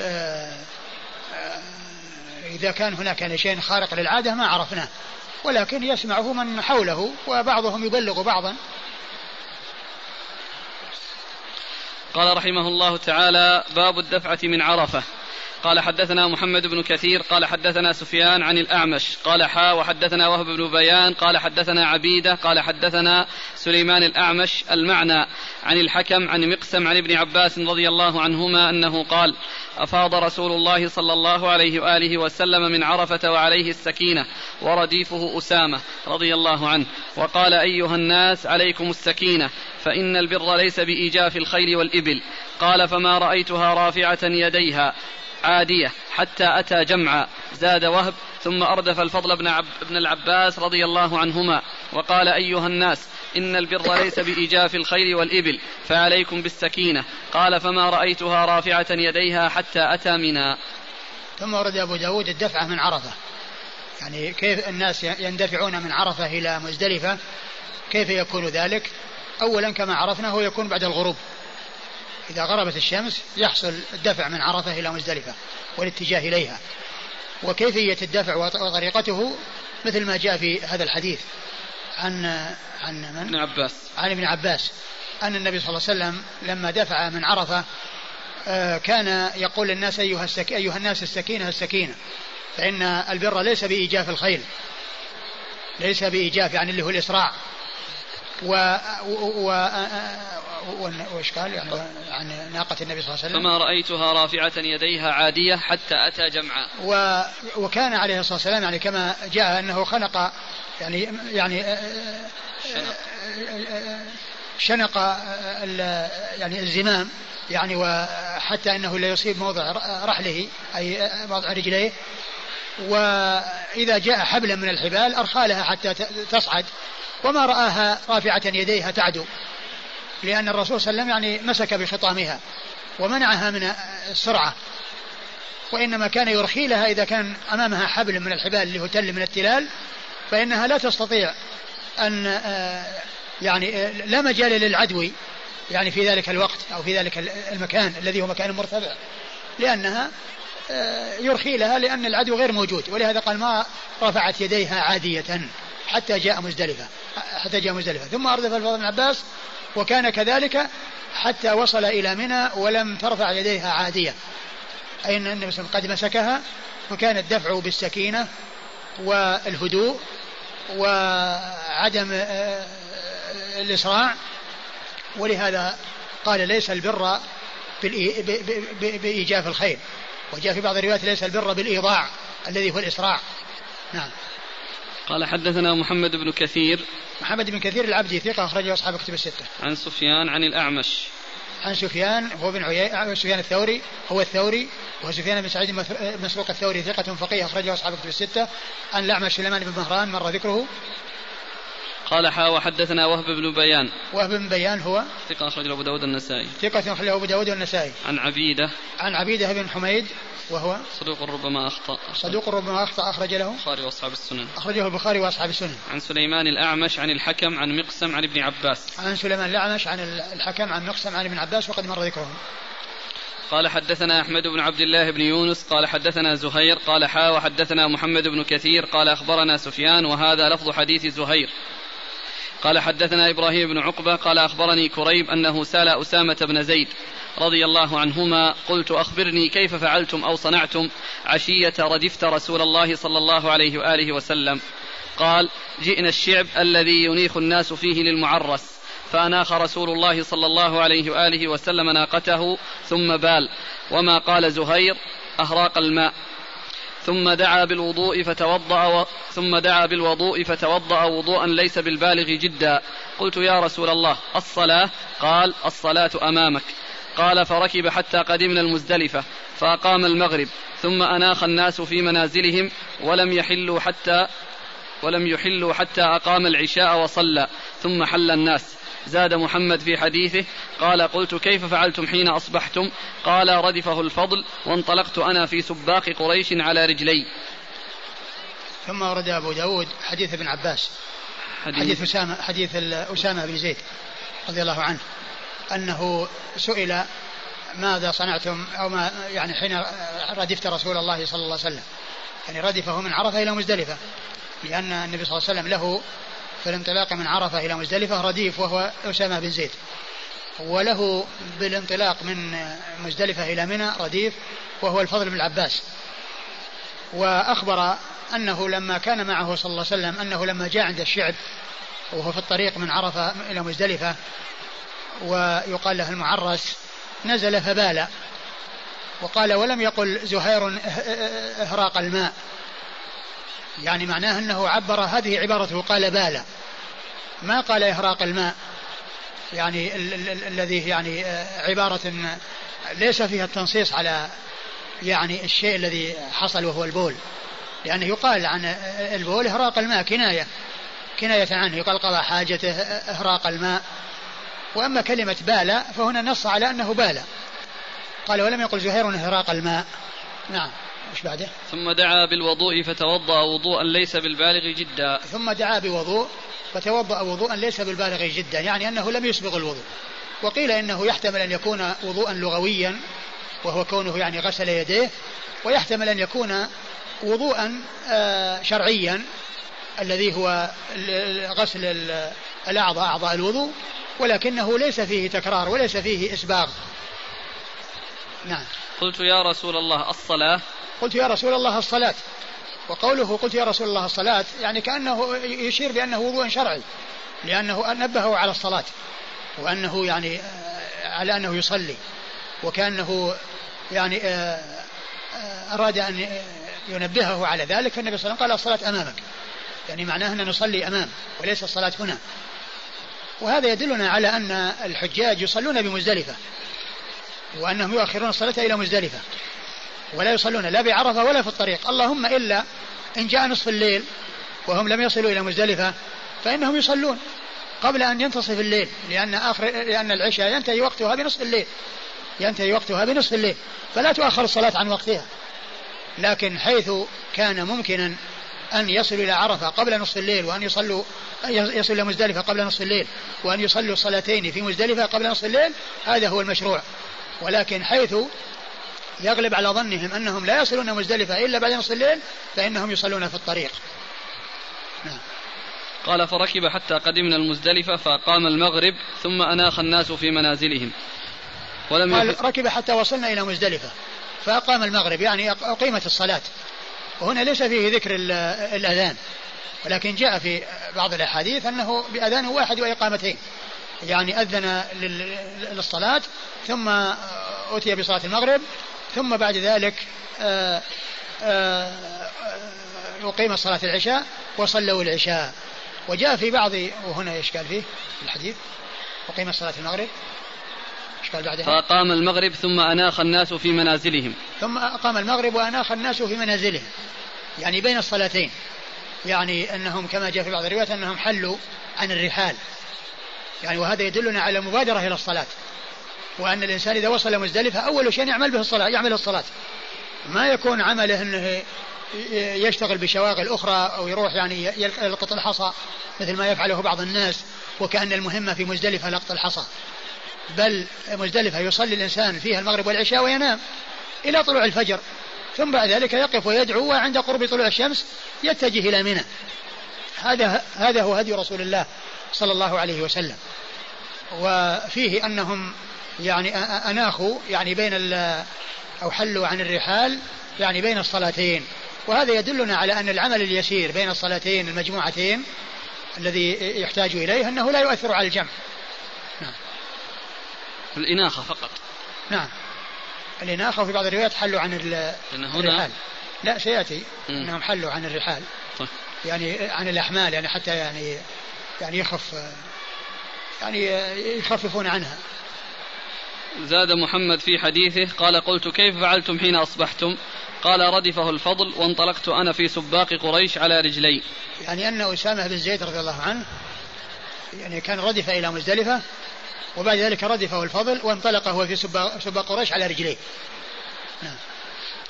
آه، إذا كان هناك شيء خارق للعادة ما عرفناه. ولكن يسمعه من حوله وبعضهم يبلغ بعضا. قال رحمه الله تعالى باب الدفعة من عرفة. قال حدثنا محمد بن كثير قال حدثنا سفيان عن الأعمش قال حا وحدثنا وهب بن بيان قال حدثنا عبيدة قال حدثنا سليمان الأعمش المعنى عن الحكم عن مقسم عن ابن عباس رضي الله عنهما أنه قال أفاض رسول الله صلى الله عليه وآله وسلم من عرفة وعليه السكينة ورديفه أسامة رضي الله عنه وقال أيها الناس عليكم السكينة فإن البر ليس بإيجاف الخيل والإبل قال فما رأيتها رافعة يديها عادية حتى أتى جمعا زاد وهب ثم أردف الفضل بن, عب بن العباس رضي الله عنهما وقال أيها الناس إن البر ليس بإيجاف الخير والإبل فعليكم بالسكينة. قال فما رأيتها رافعة يديها حتى أتى منا ثم ورد أبو داود الدفعة من عرفة. يعني كيف الناس يندفعون من عرفة إلى مزدلفة؟ كيف يكون ذلك؟ أولا كما عرفنا هو يكون بعد الغروب. إذا غربت الشمس يحصل الدفع من عرفة إلى مزدلفة والاتجاه إليها. وكيفية الدفع وطريقته مثل ما جاء في هذا الحديث. عن عن من؟ ابن عباس. عن ابن عباس. أن النبي صلى الله عليه وسلم لما دفع من عرفة آه، كان يقول للناس أيها, السك... أيها الناس السكينة السكينة فإن البر ليس بإيجاف الخيل ليس بإيجاف يعني اللي هو الإسراع. و, و... وإيش قال؟ يعني عن ناقة النبي صلى الله عليه وسلم. فما رأيتها رافعة يديها عادية حتى أتى جمعاء. و... وكان عليه الصلاة والسلام يعني كما جاء أنه خنق يعني يعني شنق, شنق يعني الزمام يعني وحتى إنه لا يصيب موضع رحله أي موضع رجليه. وإذا جاء حبلا من الحبال أرخى لها حتى تصعد. وما رآها رافعة يديها تعدو لأن الرسول صلى الله عليه وسلم يعني مسك بخطامها ومنعها من السرعة. وإنما كان يرخي لها إذا كان أمامها حبل من الحبال اللي هو تل من التلال فإنها لا تستطيع أن آه، يعني آه، لا مجال للعدو يعني في ذلك الوقت أو في ذلك المكان الذي هو مكان مرتفع لأنها آه، يرخي لها لأن العدو غير موجود ولهذا قال ما رفعت يديها عادية حتى جاء مزدلفة حتى جاء مزدلفة. ثم أردف الفضل بن عباس وكان كذلك حتى وصل إلى منى ولم ترفع يديها عادية. أي أن النبي قد مسكها فكان الدفع بالسكينة والهدوء وعدم آه، الإسراع. ولهذا قال ليس البر بإيجاف الخير. وجاء في بعض الروايات ليس البر بالإيضاع الذي هو الإسراع. نعم. قال حدثنا محمد بن كثير. محمد بن كثير العبدي ثقة أخرجه أصحاب كتب الستة. عن سفيان عن الأعمش. عن سفيان هو بن عيينة سفيان الثوري هو الثوري وهو سفيان بن سعيد مسروق الثوري ثقة فقيه أخرجه أصحاب كتب الستة. عن الأعمش سليمان بن مهران مر ذكره. قال حا وحدثنا وهب بن بيان. وهب بن بيان هو ثقة أخرجه أبو داود النسائي. ثقة أخرجه أبو داود النسائي. عن عبيدة. عن عبيدة بن حميد وهو صدوق ربما أخطأ. صدوق ربما أخطأ أخرج له البخاري وأصحاب السنن. أخرجه البخاري وأصحاب السنن. عن سليمان الأعمش عن الحكم عن مقسم عن ابن عباس. عن سليمان الأعمش عن الحكم عن مقسم عن ابن عباس وقد مر ذكرهم. قال حدثنا أحمد بن عبد الله بن يونس قال حدثنا زهير قال حا وحدثنا محمد بن كثير قال أخبرنا سفيان وهذا لفظ حديث زهير. قال حدثنا إبراهيم بن عقبة قال أخبرني كريب أنه سأل أسامة بن زيد رضي الله عنهما قلت أخبرني كيف فعلتم أو صنعتم عشية ردفت رسول الله صلى الله عليه وآله وسلم. قال جئنا الشعب الذي ينيخ الناس فيه للمعرس. فأناخ رسول الله صلى الله عليه وآله وسلم ناقته ثم بال. وما قال زهير أهراق الماء. ثم دعا بالوضوء فتوضأ و... ثم دعا بالوضوء فتوضأ وضوءا ليس بالبالغ جدا. قلت يا رسول الله الصلاة؟ قال الصلاة أمامك. قال فركب حتى قدمنا المزدلفة فأقام المغرب ثم أناخ الناس في منازلهم ولم يحلوا حتى ولم يحلوا حتى أقام العشاء وصلى ثم حل الناس. زاد محمد في حديثه قال قلت كيف فعلتم حين أصبحتم؟ قال ردفه الفضل وانطلقت أنا في سباق قريش على رجلي. ثم ورد أبو داود حديث ابن عباس حديث, حديث أسامة حديث أسامة بن زيد رضي الله عنه أنه سئل ماذا صنعتم؟ أو ما يعني حين ردفت رسول الله صلى الله عليه وسلم. يعني ردفه من عرفة إلى مزدلفة لأن النبي صلى الله عليه وسلم له في الانطلاق من عرفة إلى مزدلفة رديف وهو أسامة بن زيد. وله بالانطلاق من مزدلفة إلى منى رديف وهو الفضل بن العباس. وأخبر أنه لما كان معه صلى الله عليه وسلم أنه لما جاء عند الشعب وهو في الطريق من عرفة إلى مزدلفة ويقال له المعرس نزل فبال. وقال ولم يقل زهير إهراق الماء. يعني معناه أنه عبر هذه عبارته قال بالا ما قال إهراق الماء. يعني الذي يعني آه، عبارة ليس فيها التنصيص على يعني الشيء الذي حصل وهو البول. لأنه يقال عن البول إهراق الماء كناية. كناية عنه. يقال قضى حاجته إهراق الماء. وأما كلمة بالا فهنا نص على أنه بالا قال ولم يقل زهير إهراق الماء. نعم. إيش بعده؟ ثم دعا بالوضوء فتوضأ وضوءا ليس بالبالغ جدا. ثم دعا بوضوء فتوضأ وضوءا ليس بالبالغ جدا يعني أنه لم يسبغ الوضوء. وقيل إنه يحتمل أن يكون وضوءا لغويا وهو كونه يعني غسل يديه ويحتمل أن يكون وضوءا آه، شرعيا الذي هو غسل الأعضاء أعضاء الوضوء ولكنه ليس فيه تكرار وليس فيه إسباغ. نعم. قلت يا رسول الله الصلاة قلت يا رسول الله الصلاة. وقوله قلت يا رسول الله الصلاة يعني كأنه يشير بأنه وضوء شرعي لأنه نبهه على الصلاة وأنه يعني على أنه يصلي وكأنه يعني آه، آه، أراد أن ينبهه على ذلك فالنبي صلى الله عليه وسلم قال الصلاة أمامك. يعني معناه أن نصلي أمام وليس الصلاة هنا. وهذا يدلنا على أن الحجاج يصلون بمزدلفة وأنهم يؤخرون الصلاة إلى مزدلفة. ولا يصلون لا بعرفة ولا في الطريق. اللهم إلا إن جاء نصف الليل وهم لم يصلوا إلى مزدلفة فإنهم يصلون قبل أن ينتصف الليل لأن آخر لأن العشاء ينتهي وقتها بنصف الليل. ينتهي وقتها بنصف الليل. فلا تؤخر الصلاة عن وقتها. لكن حيث كان ممكنا أن يصلوا إلى عرفة قبل نصف الليل وأن يصلوا يصلوا إلى مزدلفة قبل نصف الليل وأن يصلوا الصلاتين في مزدلفة قبل نصف الليل هذا هو المشروع. ولكن حيث يغلب على ظنهم أنهم لا يصلون مزدلفة إلا بعد نصف الليل فإنهم يصلون في الطريق. نعم. قال فركب حتى قدمنا المزدلفة فقام المغرب ثم أناخ الناس في منازلهم. ولم قال ركب حتى وصلنا إلى مزدلفة فأقام المغرب يعني أقيمت الصلاة. وهنا ليس فيه ذكر الأذان ولكن جاء في بعض الأحاديث أنه بأذان واحد وإقامتين. يعني أذن للصلاة ثم أتي بصلاة المغرب ثم بعد ذلك آه، آه، أقيم صلاة العشاء وصلوا العشاء. وجاء في بعض وهنا إيش قال فيه الحديث؟ أقيم صلاة المغرب. إيش قال بعدها؟ فأقام المغرب ثم أناخ الناس في منازلهم. ثم أقام المغرب وأناخ الناس في منازلهم. يعني بين الصلاتين. يعني أنهم كما جاء في بعض الروايات أنهم حلوا عن الرحال. يعني وهذا يدلنا على المبادرة إلى الصلاة. وأن الإنسان إذا وصل مزدلفة أول شيء يعمل به الصلاة يعمل الصلاة. ما يكون عمله أنه يشتغل بشواغل أخرى أو يروح يعني يلقط الحصى مثل ما يفعله بعض الناس وكأن المهمة في مزدلفة لقط الحصى. بل مزدلفة يصلي الإنسان فيها المغرب والعشاء وينام إلى طلوع الفجر ثم بعد ذلك يقف ويدعو وعند قرب طلوع الشمس يتجه إلى منى. هذا هذا هو هدي رسول الله صلى الله عليه وسلم. وفيه أنهم يعني أناخوا يعني بين أو حلوا عن الرحال يعني بين الصلاتين. وهذا يدلنا على أن العمل اليسير بين الصلاتين المجموعتين الذي يحتاج إليه أنه لا يؤثر على الجمع. نعم. الإناخة فقط. نعم. الإناخة وفي بعض الروايات حلوا عن الرحال. لا سيأتي. م. أنهم حلوا عن الرحال. طيب. يعني عن الأحمال يعني حتى يعني يعني يخف يعني يخففون عنها. زاد محمد في حديثه قال قلت كيف فعلتم حين أصبحتم؟ قال ردفه الفضل وانطلقت أنا في سباق قريش على رجلي. يعني أن أسامة بن زيد رضي الله عنه يعني كان ردف إلى مزدلفة وبعد ذلك ردفه الفضل وانطلق هو في سباق قريش على رجليه. نعم.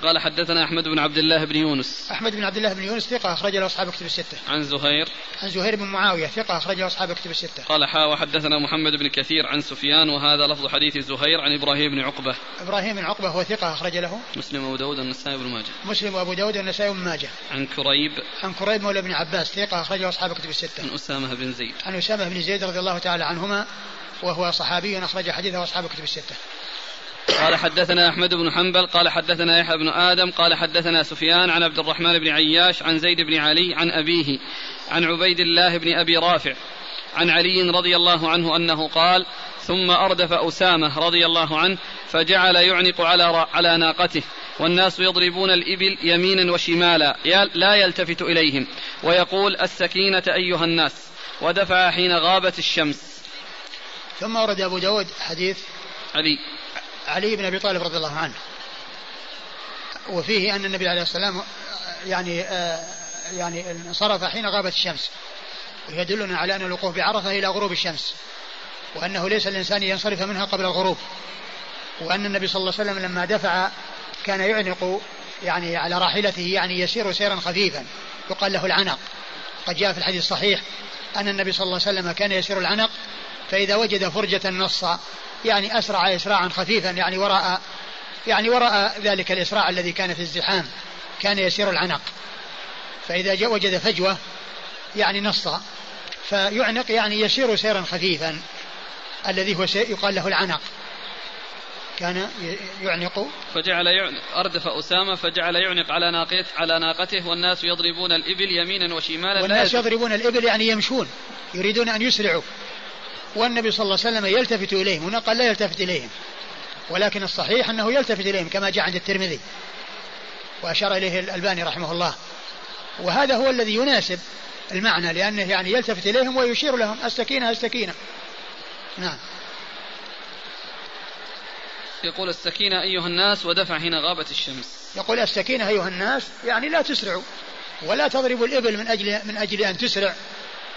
قال حدثنا أحمد بن عبد الله بن يونس. أحمد بن عبد الله بن يونس ثقة أخرج له أصحاب كتب الستة. عن زهير. عن زهير بن معاوية ثقة أخرج له أصحاب كتب الستة. قال حا وحدثنا محمد بن كثير عن سفيان وهذا لفظ حديث زهير عن إبراهيم بن عقبة. إبراهيم بن عقبة هو ثقة أخرج له. مسلم وابو داود والنسائي بن ماجه. مسلم وابو داود والنسائي بن ماجه. عن كريب. عن كريب مولى بن عباس ثقة أخرج له أصحاب كتب الستة. عن أسامة بن زيد. عن أسامة بن زيد رضي الله تعالى عنهما وهو صحابي أخرج حديثه أصحاب كتب الستة. قال حدثنا أحمد بن حنبل قال حدثنا يحيى بن آدم قال حدثنا سفيان عن عبد الرحمن بن عياش عن زيد بن علي عن أبيه عن عبيد الله بن أبي رافع عن علي رضي الله عنه أنه قال ثم أردف أسامة رضي الله عنه فجعل يعنق على على ناقته والناس يضربون الإبل يمينا وشمالا لا يلتفت إليهم ويقول السكينة أيها الناس ودفع حين غابت الشمس. ثم ورد أبو داود حديث علي. علي بن أبي طالب رضي الله عنه. وفيه أن النبي عليه السلام يعني آه يعني انصرف حين غابت الشمس. ويدلنا على أن الوقوف بعرفة إلى غروب الشمس. وأنه ليس الإنسان ينصرف منها قبل الغروب. وأن النبي صلى الله عليه وسلم لما دفع كان يعنق يعني على راحلته يعني يسير سيرا خفيفا. يقال له العنق. قد جاء في الحديث الصحيح أن النبي صلى الله عليه وسلم كان يسير العنق فإذا وجد فرجة نص يعني أسرع إسراعا خفيفا يعني وراء يعني وراء ذلك الإسراع الذي كان في الزحام كان يسير العنق. فإذا جاء وجد فجوة يعني نصا فيعنق يعني يسير سيرا خفيفا الذي هو يقال له العنق. كان يعنق. فجعل يعنق أردف أسامة فجعل يعنق على ناقته على ناقته والناس يضربون الإبل يمينا وشمالا. والناس يضربون الإبل يعني يمشون يريدون أن يسرعوا. والنبي صلى الله عليه وسلم يلتفت إليهم هنا قال لا يلتفت إليهم. ولكن الصحيح أنه يلتفت إليهم كما جاء عند الترمذي. وأشار إليه الألباني رحمه الله. وهذا هو الذي يناسب المعنى لأنه يعني يلتفت إليهم ويشير لهم السكينة السكينة نعم. يقول السكينة أيها الناس ودفع حين غابت الشمس. يقول السكينة أيها الناس يعني لا تسرعوا ولا تضربوا الإبل من أجل من أجل أن تسرع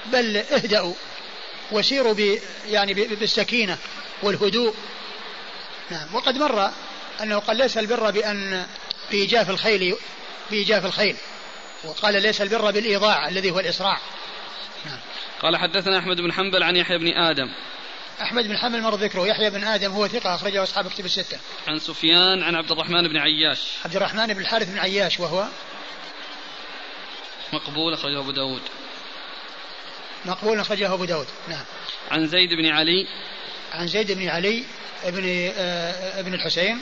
بل اهدأوا. وسيروا ب يعني بالسكينة والهدوء. نعم. وقد مر أنه قال ليس البر بأن بإيجاف الخيل بإيجاف الخيل. وقال ليس البر بالإيضاع الذي هو الإسراع. نعم. قال حدثنا أحمد بن حنبل عن يحيى بن آدم. أحمد بن حنبل مر ذكره. يحيى بن آدم هو ثقة أخرجه أصحاب كتب الستة. عن سفيان عن عبد الرحمن بن عياش. عبد الرحمن بن الحارث بن عياش وهو مقبول أخرجه أبو داود. مقبول أخرجه أبو داود. نعم. عن زيد بن علي. عن زيد بن علي ابن آه ابن الحسين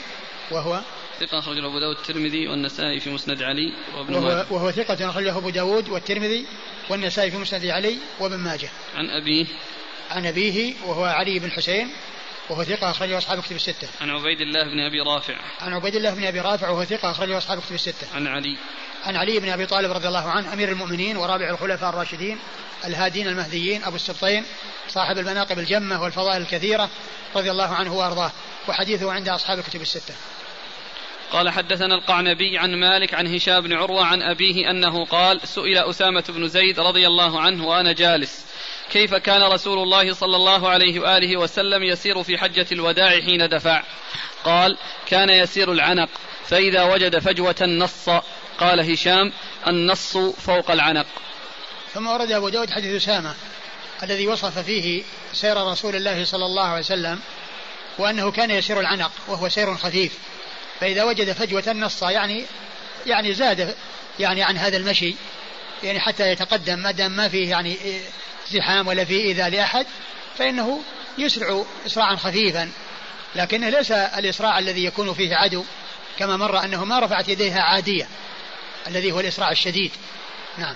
وهو؟ ثقة أخرجه أبو داود. الترمذي والنسائي في مسند علي وابن وهو, وهو ثقة أخرجه أبو داود والترمذي والنسائي في مسند علي وابن ماجه. عن أبيه. عن أبيه وهو علي بن حسين وهو ثقة أخرجه أصحاب كتب الستة. عن عبيد الله بن أبي رافع. عن عبيد الله بن أبي رافع وهو ثقة أخرجه أصحاب كتب الستة. عن علي. عن علي بن أبي طالب رضي الله عنه أمير المؤمنين ورابع الخلفاء الراشدين الهادين المهديين أبو السبطين صاحب المناقب الجمة والفضائل الكثيرة رضي الله عنه وأرضاه وحديثه عند أصحاب الكتب الستة. قال حدثنا القعنبي عن مالك عن هشام بن عروة عن أبيه أنه قال سئل أسامة بن زيد رضي الله عنه وأنا جالس كيف كان رسول الله صلى الله عليه وآله وسلم يسير في حجة الوداع حين دفع؟ قال كان يسير العنق فإذا وجد فجوة نص. قال هشام النص فوق العنق. ثم ورد أبو داود حديث أسامة الذي وصف فيه سير رسول الله صلى الله عليه وسلم وأنه كان يسير العنق وهو سير خفيف. فإذا وجد فجوة نص يعني يعني زاد يعني عن هذا المشي يعني حتى يتقدم ما دام ما فيه يعني زحام ولا فيه إيذاء لأحد فإنه يسرع إسراعا خفيفا. لكنه ليس الإسراع الذي يكون فيه عدو كما مر أنه ما رفعت يديها عادية الذي هو الإسراع الشديد. نعم.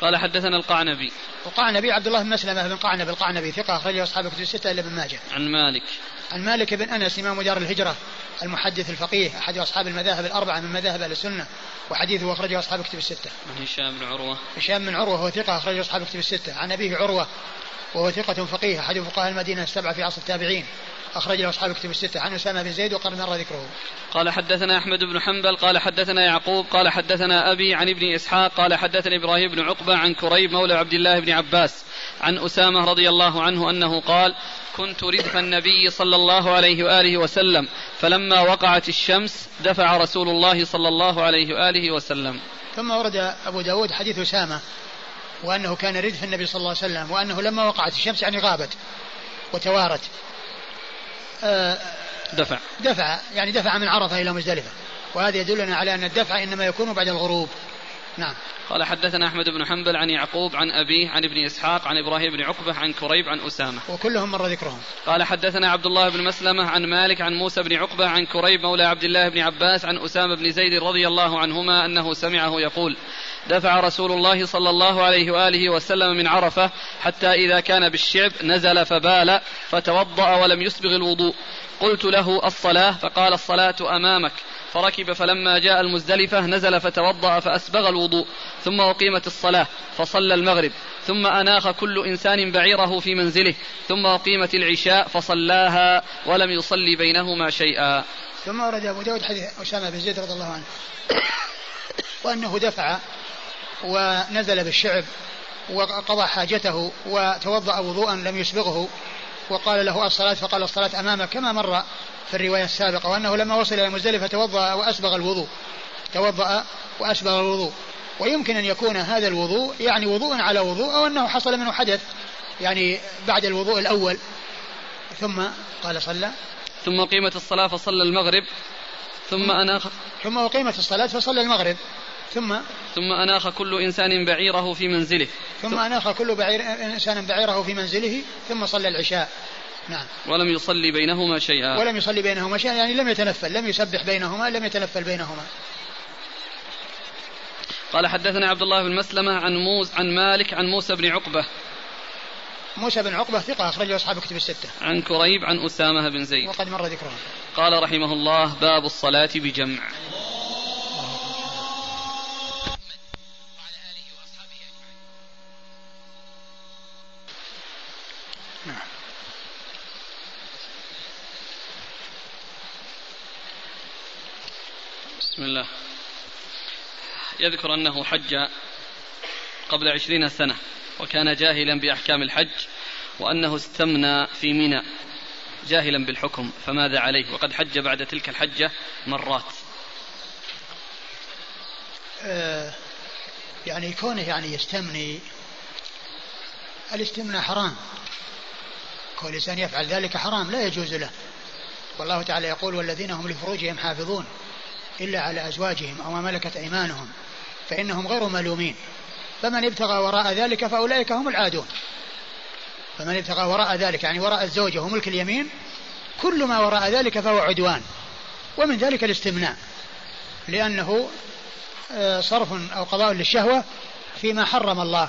قال حدثنا القعنبي. القعنبي عبد الله بن مسلمة بن قعنب القعنبي ثقة أخرجه أصحاب كتب الستة إلا ابن ماجه. عن مالك. عن مالك بن أنس إمام دار الهجرة المحدث الفقيه أحد أصحاب المذاهب الأربعة من مذاهب أهل السنة وحديثه أخرجه أصحاب كتب الستة. عن هشام بن عروة. هشام بن عروة هو ثقة أخرجه أصحاب كتب الستة. عن أبيه عروة وهو ثقة فقيه أحد فقهاء المدينة السبعة في عصر التابعين. أخرج له أصحاب كتب الستة عن أسامة بن زيد وقد مر ذكره. قال حدثنا أحمد بن حنبل قال حدثنا يعقوب قال حدثنا أبي عن ابن إسحاق قال حدثني إبراهيم بن عقبة عن كريب مولى عبد الله بن عباس عن أسامة رضي الله عنه أنه قال كنت ردف النبي صلى الله عليه وآله وسلم فلما وقعت الشمس دفع رسول الله صلى الله عليه وآله وسلم. ثم ورد أبو داود حديث أسامة وأنه كان ردف النبي صلى الله عليه وسلم وأنه لما وقعت الشمس يعني غابت وتوارت. آه، دفع. دفع يعني دفع من عرفة إلى مزدلفة. وهذا يدلنا على أن الدفع إنما يكون بعد الغروب. نعم. قال حدثنا أحمد بن حنبل عن يعقوب عن أبيه عن ابن إسحاق عن إبراهيم بن عقبة عن كريب عن أسامة. وكلهم مر ذكرهم. قال حدثنا عبد الله بن مسلمة عن مالك عن موسى بن عقبة عن كريب مولى عبد الله بن عباس عن أسامة بن زيد رضي الله عنهما أنه سمعه يقول دفع رسول الله صلى الله عليه وآله وسلم من عرفة حتى إذا كان بالشعب نزل فبال فتوضأ ولم يسبغ الوضوء. قلت له الصلاة؟ فقال الصلاة أمامك. فركب فلما جاء المزدلفة نزل فتوضأ فأسبغ الوضوء ثم أقيمت الصلاة فصلى المغرب ثم أناخ كل إنسان بعيره في منزله ثم أقيمت العشاء فصلاها ولم يصلي بينهما شيئا. ثم ورد أبو داود حديث أسامة بن زيد رضي الله عنه وأنه دفع ونزل بالشعب وقضى حاجته وتوضأ وضوءا لم يسبغه وقال له الصلاة فقال الصلاة أمامك كما مر في الرواية السابقة وأنه لما وصل إلى مزدلفة توضأ وأسبغ الوضوء. توضأ وأسبغ الوضوء. ويمكن أن يكون هذا الوضوء يعني وضوء على وضوء أو أنه حصل منه حدث يعني بعد الوضوء الأول. ثم قال صلى. ثم قيمت الصلاة فصلى المغرب. ثم أنا ثم أقيمت الصلاة فصلى المغرب. ثم ثم أناخ كل إنسان بعيره في منزله. ثم أناخ كل بعير إنسان بعيره في منزله ثم صلى العشاء. نعم. ولم يصلي بينهما شيئا. ولم يصلي بينهما شيئا يعني لم يتنفل لم يسبح بينهما لم يتنفل بينهما. قال حدثنا عبد الله بن مسلمة عن موس عن مالك عن موسى بن عقبة. موسى بن عقبة ثقة أخرجه أصحاب كتب الستة. عن كريب عن أسامة بن زيد. وقد مر ذكره قال رحمه الله باب الصلاة بجمع. بسم الله. يذكر أنه حج قبل عشرين سنة وكان جاهلا بأحكام الحج وأنه استمنى في منى جاهلا بالحكم فماذا عليه؟ وقد حج بعد تلك الحجة مرات. آه يعني كونه يعني يستمني الاستمناء حرام. كل الإنسان يفعل ذلك حرام لا يجوز له. والله تعالى يقول والذين هم لفروجهم حافظون. إلا على أزواجهم أو ما ملكت أيمانهم فإنهم غير ملومين. فمن ابتغى وراء ذلك فأولئك هم العادون. فمن ابتغى وراء ذلك يعني وراء الزوجة وملك اليمين كل ما وراء ذلك فهو عدوان ومن ذلك الاستمناء. لأنه آه، صرف أو قضاء للشهوة فيما حرم الله.